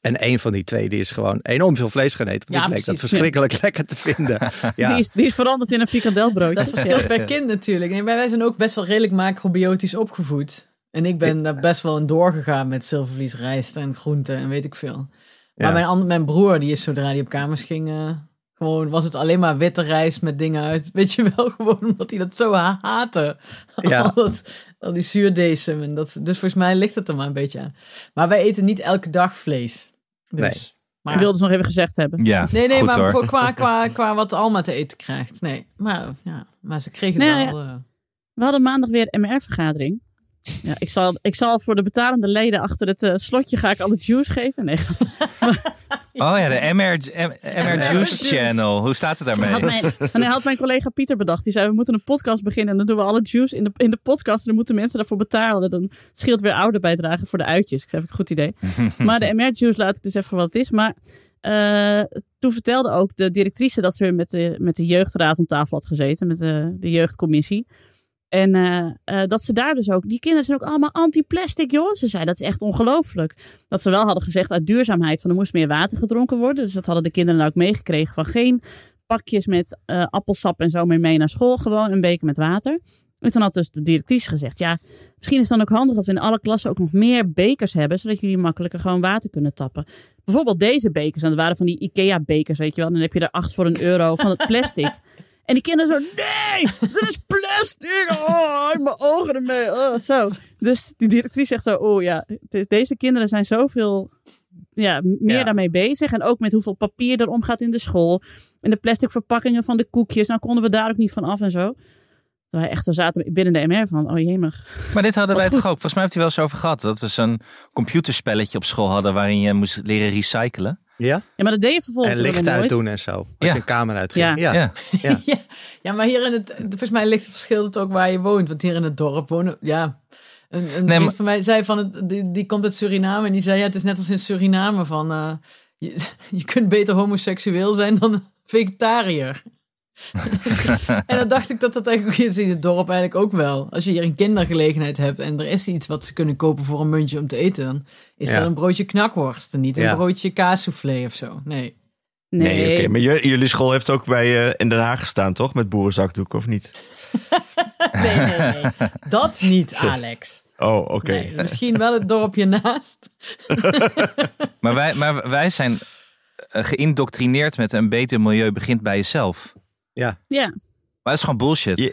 En een van die twee die is gewoon enorm veel vlees gaan eten. Ja, ik bleek dat verschrikkelijk lekker te vinden. Ja. Die, is, die is veranderd in een frikandelbroodje. Dat verschilt per kind natuurlijk. Nee, maar wij zijn ook best wel redelijk macrobiotisch opgevoed. En ik ben daar best wel in doorgegaan met zilvervlies, rijst en groenten en weet ik veel. Maar Ja. mijn, mijn broer, die is zodra hij op kamers ging, eh, gewoon was het alleen maar witte rijst met dingen uit. Weet je wel, gewoon omdat hij dat zo ha- haatte. Ja. al, dat, al die zuurdesem. En dat, dus volgens mij ligt het er maar een beetje aan. Maar wij eten niet elke dag vlees. Dus, Nee. Ik Maar, wilde ze nog even gezegd hebben. Ja, nee, nee, goed maar hoor. voor, qua, qua, qua wat Alma te eten krijgt. Nee, maar, ja, maar ze kregen Nee, het wel. eh, We hadden maandag weer een MR-vergadering. Ja, ik, zal, ik zal voor de betalende leden achter het eh, slotje ga ik al het juice geven. Nee, Oh ja, de MR, MR Juice Juice. Channel. Hoe staat het had daarmee? mijn, en hij had mijn collega Pieter bedacht. Die zei, we moeten een podcast beginnen. En dan doen we alle juice in de, in de podcast. En dan moeten mensen daarvoor betalen. Dan scheelt weer ouderbijdrage voor de uitjes. Ik zei, een goed idee. maar de MR-juice laat ik dus even wat het is. Maar eh, toen vertelde ook de directrice dat ze weer met de, met de jeugdraad om tafel had gezeten. Met de, de jeugdcommissie. En eh, eh, dat ze daar dus ook... Die kinderen zijn ook allemaal anti-plastic, joh. Ze zei, dat is echt ongelooflijk. Dat ze wel hadden gezegd uit duurzaamheid... van er moest meer water gedronken worden. Dus dat hadden de kinderen ook meegekregen van geen pakjes met eh, appelsap en zo meer mee naar school. Gewoon een beker met water. En toen had dus de directrice gezegd, ja, misschien is het dan ook handig dat we in alle klassen ook nog meer bekers hebben, zodat jullie makkelijker gewoon water kunnen tappen. Bijvoorbeeld deze bekers, en dat waren van die Ikea bekers, weet je wel. Dan heb je er acht voor een euro van het plastic. En die kinderen zo, nee, dat is plastic. Oh, ik mijn ogen ermee. Oh, zo. Dus die directrice zegt zo, oh ja, de- deze kinderen zijn zoveel ja, meer Ja. daarmee bezig. En ook met hoeveel papier er omgaat in de school. En de plastic verpakkingen van de koekjes. Nou konden we daar ook niet van af en zo. Wij echt zo zaten binnen de MR van, oh jemig. Maar dit hadden Wat wij toch ook. Volgens mij heeft hij wel eens over gehad. Dat we zo'n computerspelletje op school hadden waarin je moest leren recyclen. Ja? Ja, maar dat deed je vervolgens En licht uit nooit. doen en zo. Als Ja. je een kamer uitging. Ja. Ja. Ja. Ja. maar hier in het, volgens mij ligt het verschil het ook waar je woont. Want hier in het dorp wonen, ja. Een, een Nee, vriend maar- van mij zei van, het, die, die komt uit Suriname en die zei, ja, het is net als in Suriname van, eh, je, je kunt beter homoseksueel zijn dan vegetariër. en dan dacht ik dat dat eigenlijk is in het dorp eigenlijk ook wel. Als je hier een kindergelegenheid hebt en er is iets wat ze kunnen kopen voor een muntje om te eten, dan is Ja. dat een broodje knakworst en niet Ja. een broodje kaassoufflé of zo. Nee. Nee, Nee, oké. Maar jullie school heeft ook bij eh, in Den Haag gestaan, toch? Met boerenzakdoeken, of niet? Nee, nee, nee. Dat niet, Alex. Oh, oké. Nee, misschien wel het dorpje naast. Maar wij, maar wij zijn eh, geïndoctrineerd met een beter milieu begint bij jezelf. Ja, Maar dat is gewoon bullshit. Ja.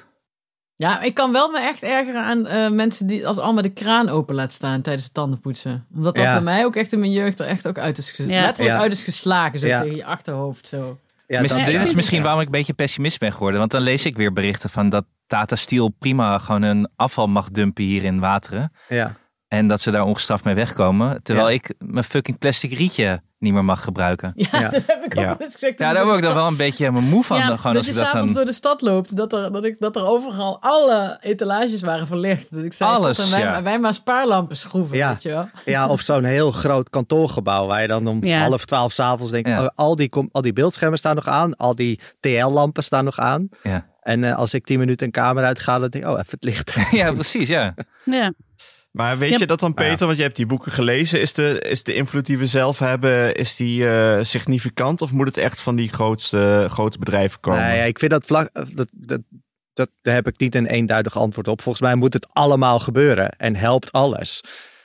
Ja, ik kan wel me echt ergeren aan eh, mensen die als allemaal de kraan open laat staan tijdens het tandenpoetsen. Omdat dat Ja. bij mij ook echt in mijn jeugd er echt ook uit is, ges- Ja. letterlijk Ja. uit is geslagen. Zo Ja. tegen je achterhoofd zo. Ja, Tenminste, dit is misschien waarom ik een beetje pessimist ben geworden. Want dan lees ik weer berichten van dat Tata Steel prima gewoon een afval mag dumpen hier in Wateren. ja. En dat ze daar ongestraft mee wegkomen. Terwijl Ja. ik mijn fucking plastic rietje niet meer mag gebruiken. Ja, Ja. dat heb ik ook Ja. wel eens gezegd. Ja, daar word ik dan wel een beetje mijn moe van. Ja, dan gewoon dat als je s'avonds dan... door de stad loopt, dat er, dat, ik, dat er overal alle etalages waren verlicht. Dat ik zei, Alles, en wij, ja. wij maar spaarlampen schroeven, Ja. weet je wel. ja, of zo'n heel groot kantoorgebouw waar je dan om Ja. half twaalf s'avonds denkt, Ja. oh, al, die, kom- al die beeldschermen staan nog aan, al die TL-lampen staan nog aan. Ja. En eh, als ik tien minuten een kamer uitga, dan denk ik, oh, even het licht. ja, precies, ja. ja. Maar weet Ja. je dat dan, Peter? Want je hebt die boeken gelezen. Is de, is de invloed die we zelf hebben, is die eh, significant? Of moet het echt van die grootste, grote bedrijven komen? Nee, ja, ik vind dat vlak, eh, dat, dat, dat, daar heb ik niet een eenduidig antwoord op. Volgens mij moet het allemaal gebeuren en helpt alles.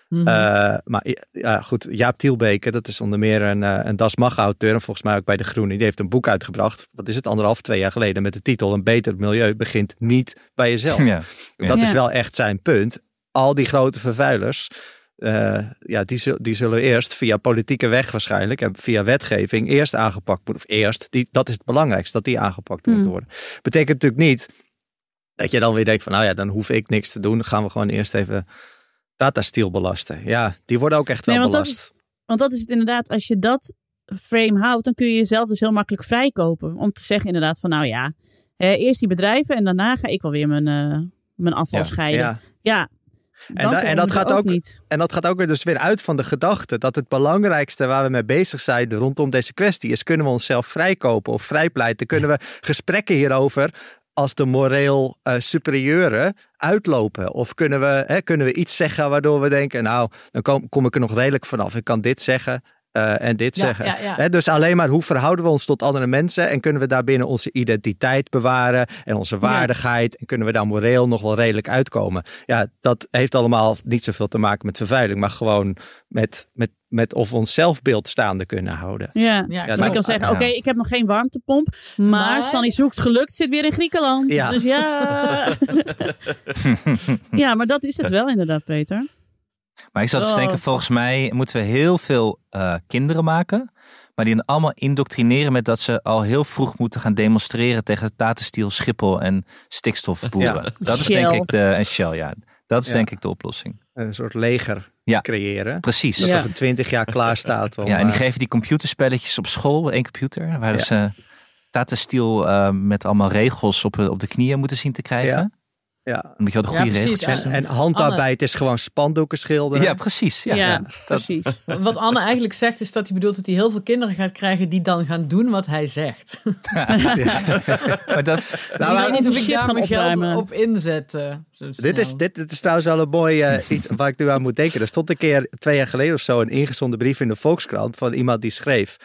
Mhm. Eh, maar ja, goed, Jaap Tielbeke, dat is onder meer een, een Das Mag-auteur. En volgens mij ook bij De Groene. Die heeft een boek uitgebracht. Wat is het, anderhalf, twee jaar geleden. Met de titel Een beter milieu begint niet bij jezelf. Ja. Dat Ja. is wel echt zijn punt. Al die grote vervuilers. eh, ja, die, zul- die zullen eerst via politieke weg waarschijnlijk en via wetgeving eerst aangepakt worden. Of eerst, die, dat is het belangrijkste, dat die aangepakt Hmm. moeten worden. Betekent natuurlijk niet dat je dan weer denkt van nou ja, dan hoef ik niks te doen. Dan gaan we gewoon eerst even datastiel belasten. Ja, die worden ook echt wel Nee, want dat belast. Want dat is het inderdaad, als je dat frame houdt, dan kun je jezelf dus heel makkelijk vrijkopen. Om te zeggen inderdaad van nou ja, eerst die bedrijven en daarna ga ik wel weer mijn, eh, mijn afval Ja, scheiden. Ja, ja. En da- en dat gaat ook- niet. En dat gaat ook weer dus weer uit van de gedachte dat het belangrijkste waar we mee bezig zijn rondom deze kwestie is: kunnen we onszelf vrijkopen of vrijpleiten? Kunnen we gesprekken hierover als de moreel eh, superieure uitlopen? Of kunnen we, hè, kunnen we iets zeggen waardoor we denken: nou, dan kom, kom ik er nog redelijk vanaf. Ik kan dit zeggen. Eh, en dit Ja, zeggen. ja, ja. Hè, dus alleen maar hoe verhouden we ons tot andere mensen en kunnen we daarbinnen onze identiteit bewaren en onze waardigheid en kunnen we daar moreel nog wel redelijk uitkomen. Ja, dat heeft allemaal niet zoveel te maken met vervuiling, maar gewoon met, met, met of we ons zelfbeeld staande kunnen houden. Ja. Ja, Ja, Maar je kan zeggen, ja. oké, ik heb nog geen warmtepomp, maar, Maar- Sanny zoekt gelukt, zit weer in Griekenland. Ja. Dus ja. ja, maar dat is het wel inderdaad, Peter. Maar ik zat te Oh. denken, volgens mij moeten we heel veel eh, kinderen maken. Maar die dan allemaal indoctrineren met dat ze al heel vroeg moeten gaan demonstreren tegen Tatenstiel, Schiphol en stikstofboeren. Ja. Dat is Shell. denk ik de, en Shell, ja. Dat is Ja. denk ik de oplossing. Een soort leger Ja. creëren. Precies. Dat Ja. Ja. over twintig jaar klaar staat. om, en die eh, geven die computerspelletjes op school, één computer, waar Ja. ze Tatenstiel eh met allemaal regels op, op de knieën moeten zien te krijgen. Ja. Dan moet je wel de Ja, goede precies. regels En, en handarbeid is gewoon spandoeken schilderen. Ja, precies. Ja. Ja, Ja. precies. Wat Anne eigenlijk zegt is dat hij bedoelt dat hij heel veel kinderen gaat krijgen die dan gaan doen wat hij zegt. Maar dat, Nou, ik weet niet of ik daar mijn geld opruimen. op inzet. zo Dit is, dit is trouwens wel een mooi eh, iets waar ik nu aan moet denken. Er stond een keer twee jaar geleden of zo een ingezonden brief in de Volkskrant van iemand die schreef.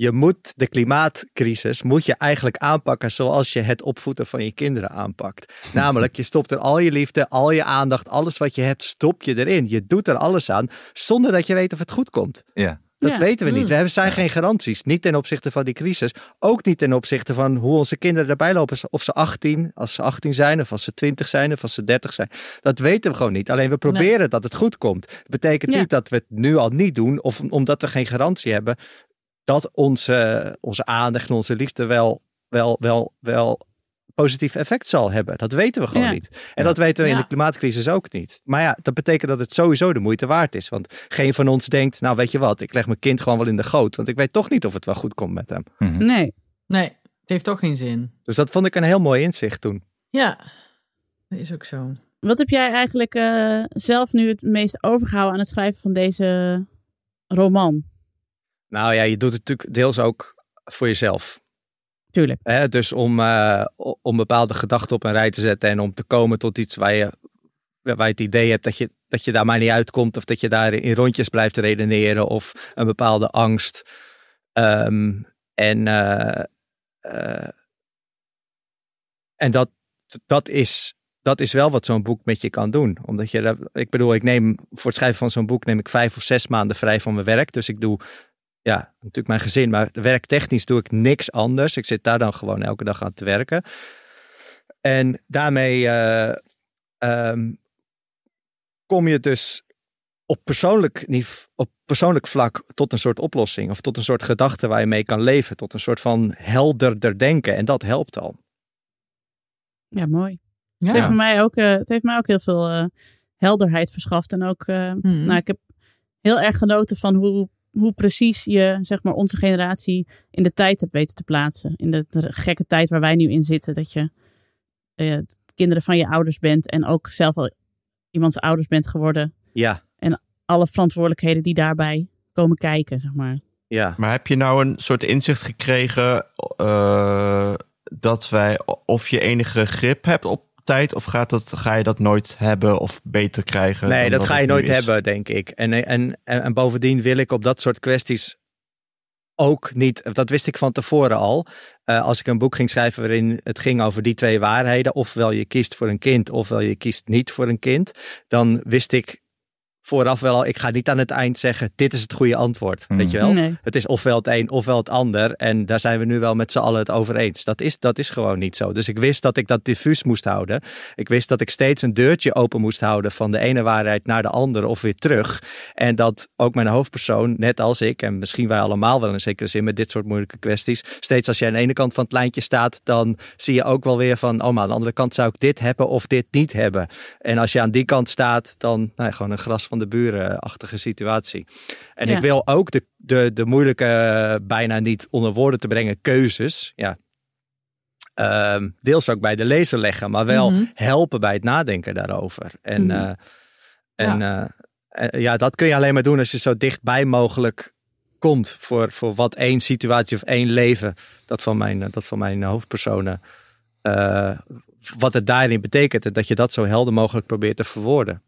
Je moet de klimaatcrisis moet je eigenlijk aanpakken zoals je het opvoeden van je kinderen aanpakt. Namelijk, je stopt er al je liefde, al je aandacht, alles wat je hebt, stop je erin. Je doet er alles aan zonder dat je weet of het goed komt. ja. Dat Ja. weten we niet. Mm. We hebben zijn geen garanties. Niet ten opzichte van die crisis. Ook niet ten opzichte van hoe onze kinderen erbij lopen. Of ze 18, als ze 18 zijn, of als ze 20 zijn, of als ze 30 zijn. Dat weten we gewoon niet. Alleen we proberen dat het goed komt. Dat betekent Ja. niet dat we het nu al niet doen. Of omdat we geen garantie hebben. Dat onze, onze aandacht en onze liefde wel, wel, wel, wel positief effect zal hebben. Dat weten we gewoon Ja. niet. En dat weten we in Ja. de klimaatcrisis ook niet. Maar ja, dat betekent dat het sowieso de moeite waard is. Want geen van ons denkt, nou weet je wat, ik leg mijn kind gewoon wel in de goot. Want ik weet toch niet of het wel goed komt met hem. Mhm. Nee. Nee, het heeft toch geen zin. Dus dat vond ik een heel mooi inzicht toen. Ja, dat is ook zo. Wat heb jij eigenlijk eh, zelf nu het meest overgehouden aan het schrijven van deze roman? Nou ja, je doet het natuurlijk deels ook voor jezelf. Tuurlijk. Hè? Dus om, eh, om bepaalde gedachten op een rij te zetten en om te komen tot iets waar je, waar je het idee hebt dat je, dat je daar maar niet uitkomt. Of dat je daar in rondjes blijft redeneren of een bepaalde angst. Ehm, en eh, eh, en dat, dat, is, dat is wel wat zo'n boek met je kan doen. Omdat je, ik bedoel, ik neem voor het schrijven van zo'n boek neem ik vijf of zes maanden vrij van mijn werk. Dus ik doe ja, natuurlijk mijn gezin, maar werktechnisch doe ik niks anders. Ik zit daar dan gewoon elke dag aan te werken. En daarmee eh, ehm, kom je dus op persoonlijk, op persoonlijk vlak tot een soort oplossing. Of tot een soort gedachte waar je mee kan leven. Tot een soort van helderder denken. En dat helpt al. Ja, mooi. Ja. Het, heeft voor mij ook, eh, het heeft mij ook heel veel eh, helderheid verschaft. En ook, eh, Mhm. nou, ik heb heel erg genoten van hoe, hoe precies je, zeg maar, onze generatie in de tijd hebt weten te plaatsen. In de, de gekke tijd waar wij nu in zitten. Dat je eh, kinderen van je ouders bent en ook zelf al iemands ouders bent geworden. Ja, Alle verantwoordelijkheden die daarbij komen kijken, zeg maar. ja. Maar heb je nou een soort inzicht gekregen eh, dat wij, of je enige grip hebt op tijd, of gaat dat, ga je dat nooit hebben of beter krijgen? Nee, dat ga je nooit is? hebben, denk ik. En, en, en, en bovendien wil ik op dat soort kwesties ook niet, dat wist ik van tevoren al. eh, als ik een boek ging schrijven waarin het ging over die twee waarheden, ofwel je kiest voor een kind, ofwel je kiest niet voor een kind, dan wist ik vooraf wel al, ik ga niet aan het eind zeggen, dit is het goede antwoord. Hmm. Weet je wel? Nee. Het is ofwel het een ofwel het ander. En daar zijn we nu wel met z'n allen het over eens. Dat is, dat is gewoon niet zo. Dus ik wist dat ik dat diffuus moest houden. Ik wist dat ik steeds een deurtje open moest houden van de ene waarheid naar de andere of weer terug. En dat ook mijn hoofdpersoon, net als ik, en misschien wij allemaal wel in zekere zin met dit soort moeilijke kwesties, steeds als je aan de ene kant van het lijntje staat, dan zie je ook wel weer van, oh maar aan de andere kant zou ik dit hebben of dit niet hebben. En als je aan die kant staat, dan nou, ja, gewoon een gras van de buren-achtige situatie. En Ja. ik wil ook de, de, de moeilijke, eh, bijna niet onder woorden te brengen, keuzes. Ja. ehm, deels ook bij de lezer leggen, maar wel Mhm. helpen bij het nadenken daarover. En, Mhm. eh, en eh, eh, ja, dat kun je alleen maar doen als je zo dichtbij mogelijk komt voor, voor wat één situatie of één leven, dat van mijn, dat van mijn hoofdpersonen, wat het daarin betekent. En dat je dat zo helder mogelijk probeert te verwoorden.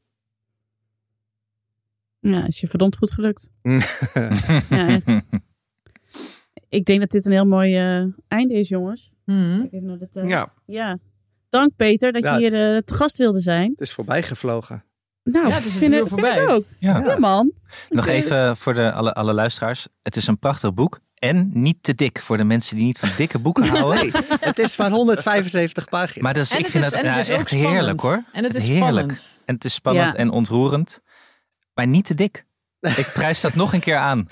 Ja, is je verdomd goed gelukt. Ja, echt. Ik denk dat dit een heel mooi eh, einde is, jongens. Mhm. Tijd. Ja, Ja. Dank Peter dat Ja. je hier eh, te gast wilde zijn. Het is voorbij gevlogen. Nou, Ja, het is vind, vind voorbij. ik ook. Ja. Ja, man. Nog eh, even voor de, alle, alle luisteraars. Het is een prachtig boek. En niet te dik voor de mensen die niet van dikke boeken houden. Nee, het is maar 175 pagina's. Maar dat is, En ik vind is- dat en het ja, is ook echt spannend. heerlijk hoor. En het is heerlijk. spannend. En het is spannend Ja. en ontroerend. Maar niet te dik. Ik prijs dat nog een keer aan.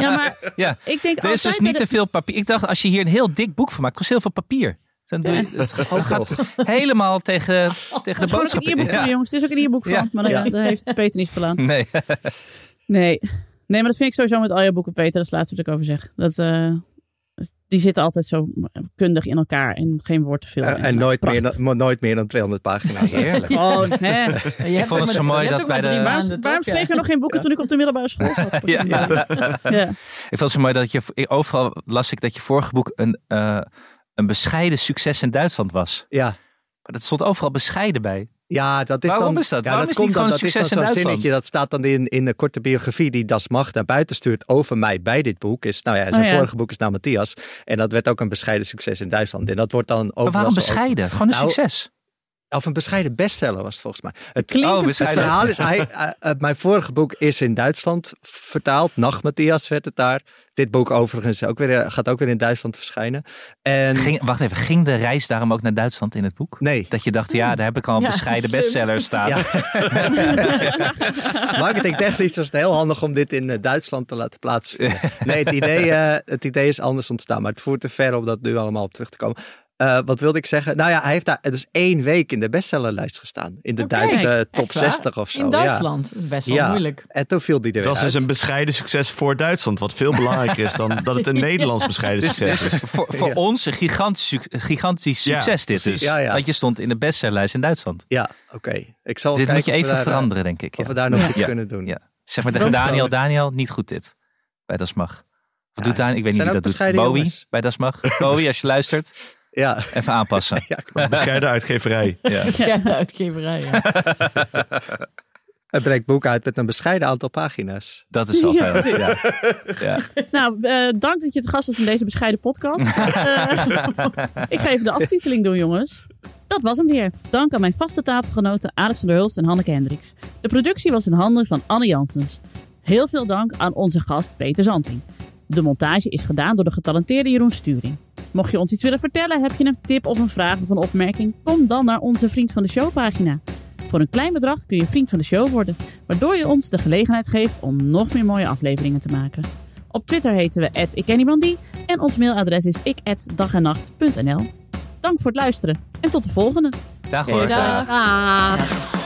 Ja, maar Ja. ik denk Er is dus niet dat te veel papier. Ik dacht, als je hier een heel dik boek van maakt, kost heel veel papier. Dan doe je, het gaat helemaal tegen, tegen de Het is ook een boodschap. e-book van, jongens. Het is ook een e-book van. Ja. Maar daar heeft Peter niet veel aan. Nee. Nee. Nee, maar dat vind ik sowieso met al je boeken, Peter. Dat is het laatste wat ik over zeg. Dat, eh, die zitten altijd zo kundig in elkaar en geen woord te veel. En nooit meer, dan, nooit meer dan 200 pagina's. Heerlijk. Hè. Ik vond het zo mooi dat bij de... Waarom, waarom schreef je nog geen boeken toen ik op de middelbare school zat? Ja. Ja. Ik vond het zo mooi dat je overal las ik dat je vorige boek een, eh, een bescheiden succes in Duitsland was. Ja. Maar dat stond overal bescheiden bij. Ja, dat is Waarom dan, is dat? Ja, Waarom dat is niet dan, gewoon dat is dan succes in zo'n Duitsland? zinnetje, dat staat dan in, in de korte biografie die Das Macht naar buiten stuurt over mij bij dit boek. Is, nou ja, zijn Oh ja. vorige boek is naar Matthias. En dat werd ook een bescheiden succes in Duitsland. En dat wordt dan overal Maar waarom bescheiden? Gewoon een Nou, succes. Of een bescheiden bestseller was het volgens mij. Het, Oh, het- verhaal is, hij, eh, eh, mijn vorige boek is in Duitsland vertaald. Nacht Matthias werd het daar. Dit boek overigens ook weer, eh, gaat ook weer in Duitsland verschijnen. En Ging, wacht even, ging de reis daarom ook naar Duitsland in het boek? nee, Dat je dacht, ja, daar heb ik al een Ja, bescheiden bestseller staan. Ja. Marketingtechnisch was het heel handig om dit in Duitsland te laten plaatsvinden. Nee, het idee, het idee is anders ontstaan, maar het voert te ver om dat nu allemaal op terug te komen. Eh, wat wilde ik zeggen? Nou ja, hij heeft daar dus één week in de bestsellerlijst gestaan. In de Duitse top echt waar? 60 of zo. In Duitsland. Dat is best wel Ja. moeilijk. Ja. En toen viel die er dus uit. een bescheiden succes voor Duitsland. Wat veel belangrijker is dan dat het een Nederlands bescheiden Dus, succes dus is. voor, voor Ja. ons een gigantisch, gigantisch Ja, succes dit dus. Ja, ja. Want je stond in de bestsellerlijst in Duitsland. Ja, oké. Ik zal dit kijken moet je even daar, eh, veranderen, denk ik. Of Ja. we daar nog Ja. iets Ja. kunnen doen. Ja. Zeg maar tegen Daniel. Daniel, niet goed dit. Bij Das Mag. Of Ja, doet Daniel, ik weet niet wie dat doet. Bowie bij Das Mag. Bowie, als je luistert, Ja. even aanpassen. ja. Bescheiden uitgeverij. Ja. Bescheiden uitgeverij. Ja. Hij brengt boek uit met een bescheiden aantal pagina's. Dat is wel Ja, fijn. Ja. Ja. Nou, eh, dank dat je te gast was in deze bescheiden podcast. Eh, ik ga even de aftiteling doen, jongens. Dat was hem weer. Dank aan mijn vaste tafelgenoten Alex van der Hulst en Hanneke Hendricks. De productie was in handen van Anne Janssens. Heel veel dank aan onze gast Peter Zanting. De montage is gedaan door de getalenteerde Jeroen Sturing. Mocht je ons iets willen vertellen, heb je een tip of een vraag of een opmerking, kom dan naar onze Vriend van de Show pagina. Voor een klein bedrag kun je vriend van de show worden, waardoor je ons de gelegenheid geeft om nog meer mooie afleveringen te maken. Op Twitter heten we @ikkenniemandie en ons mailadres is ik@dagennacht.nl. Dank voor het luisteren en tot de volgende. Dag hoor. Dag. Dag.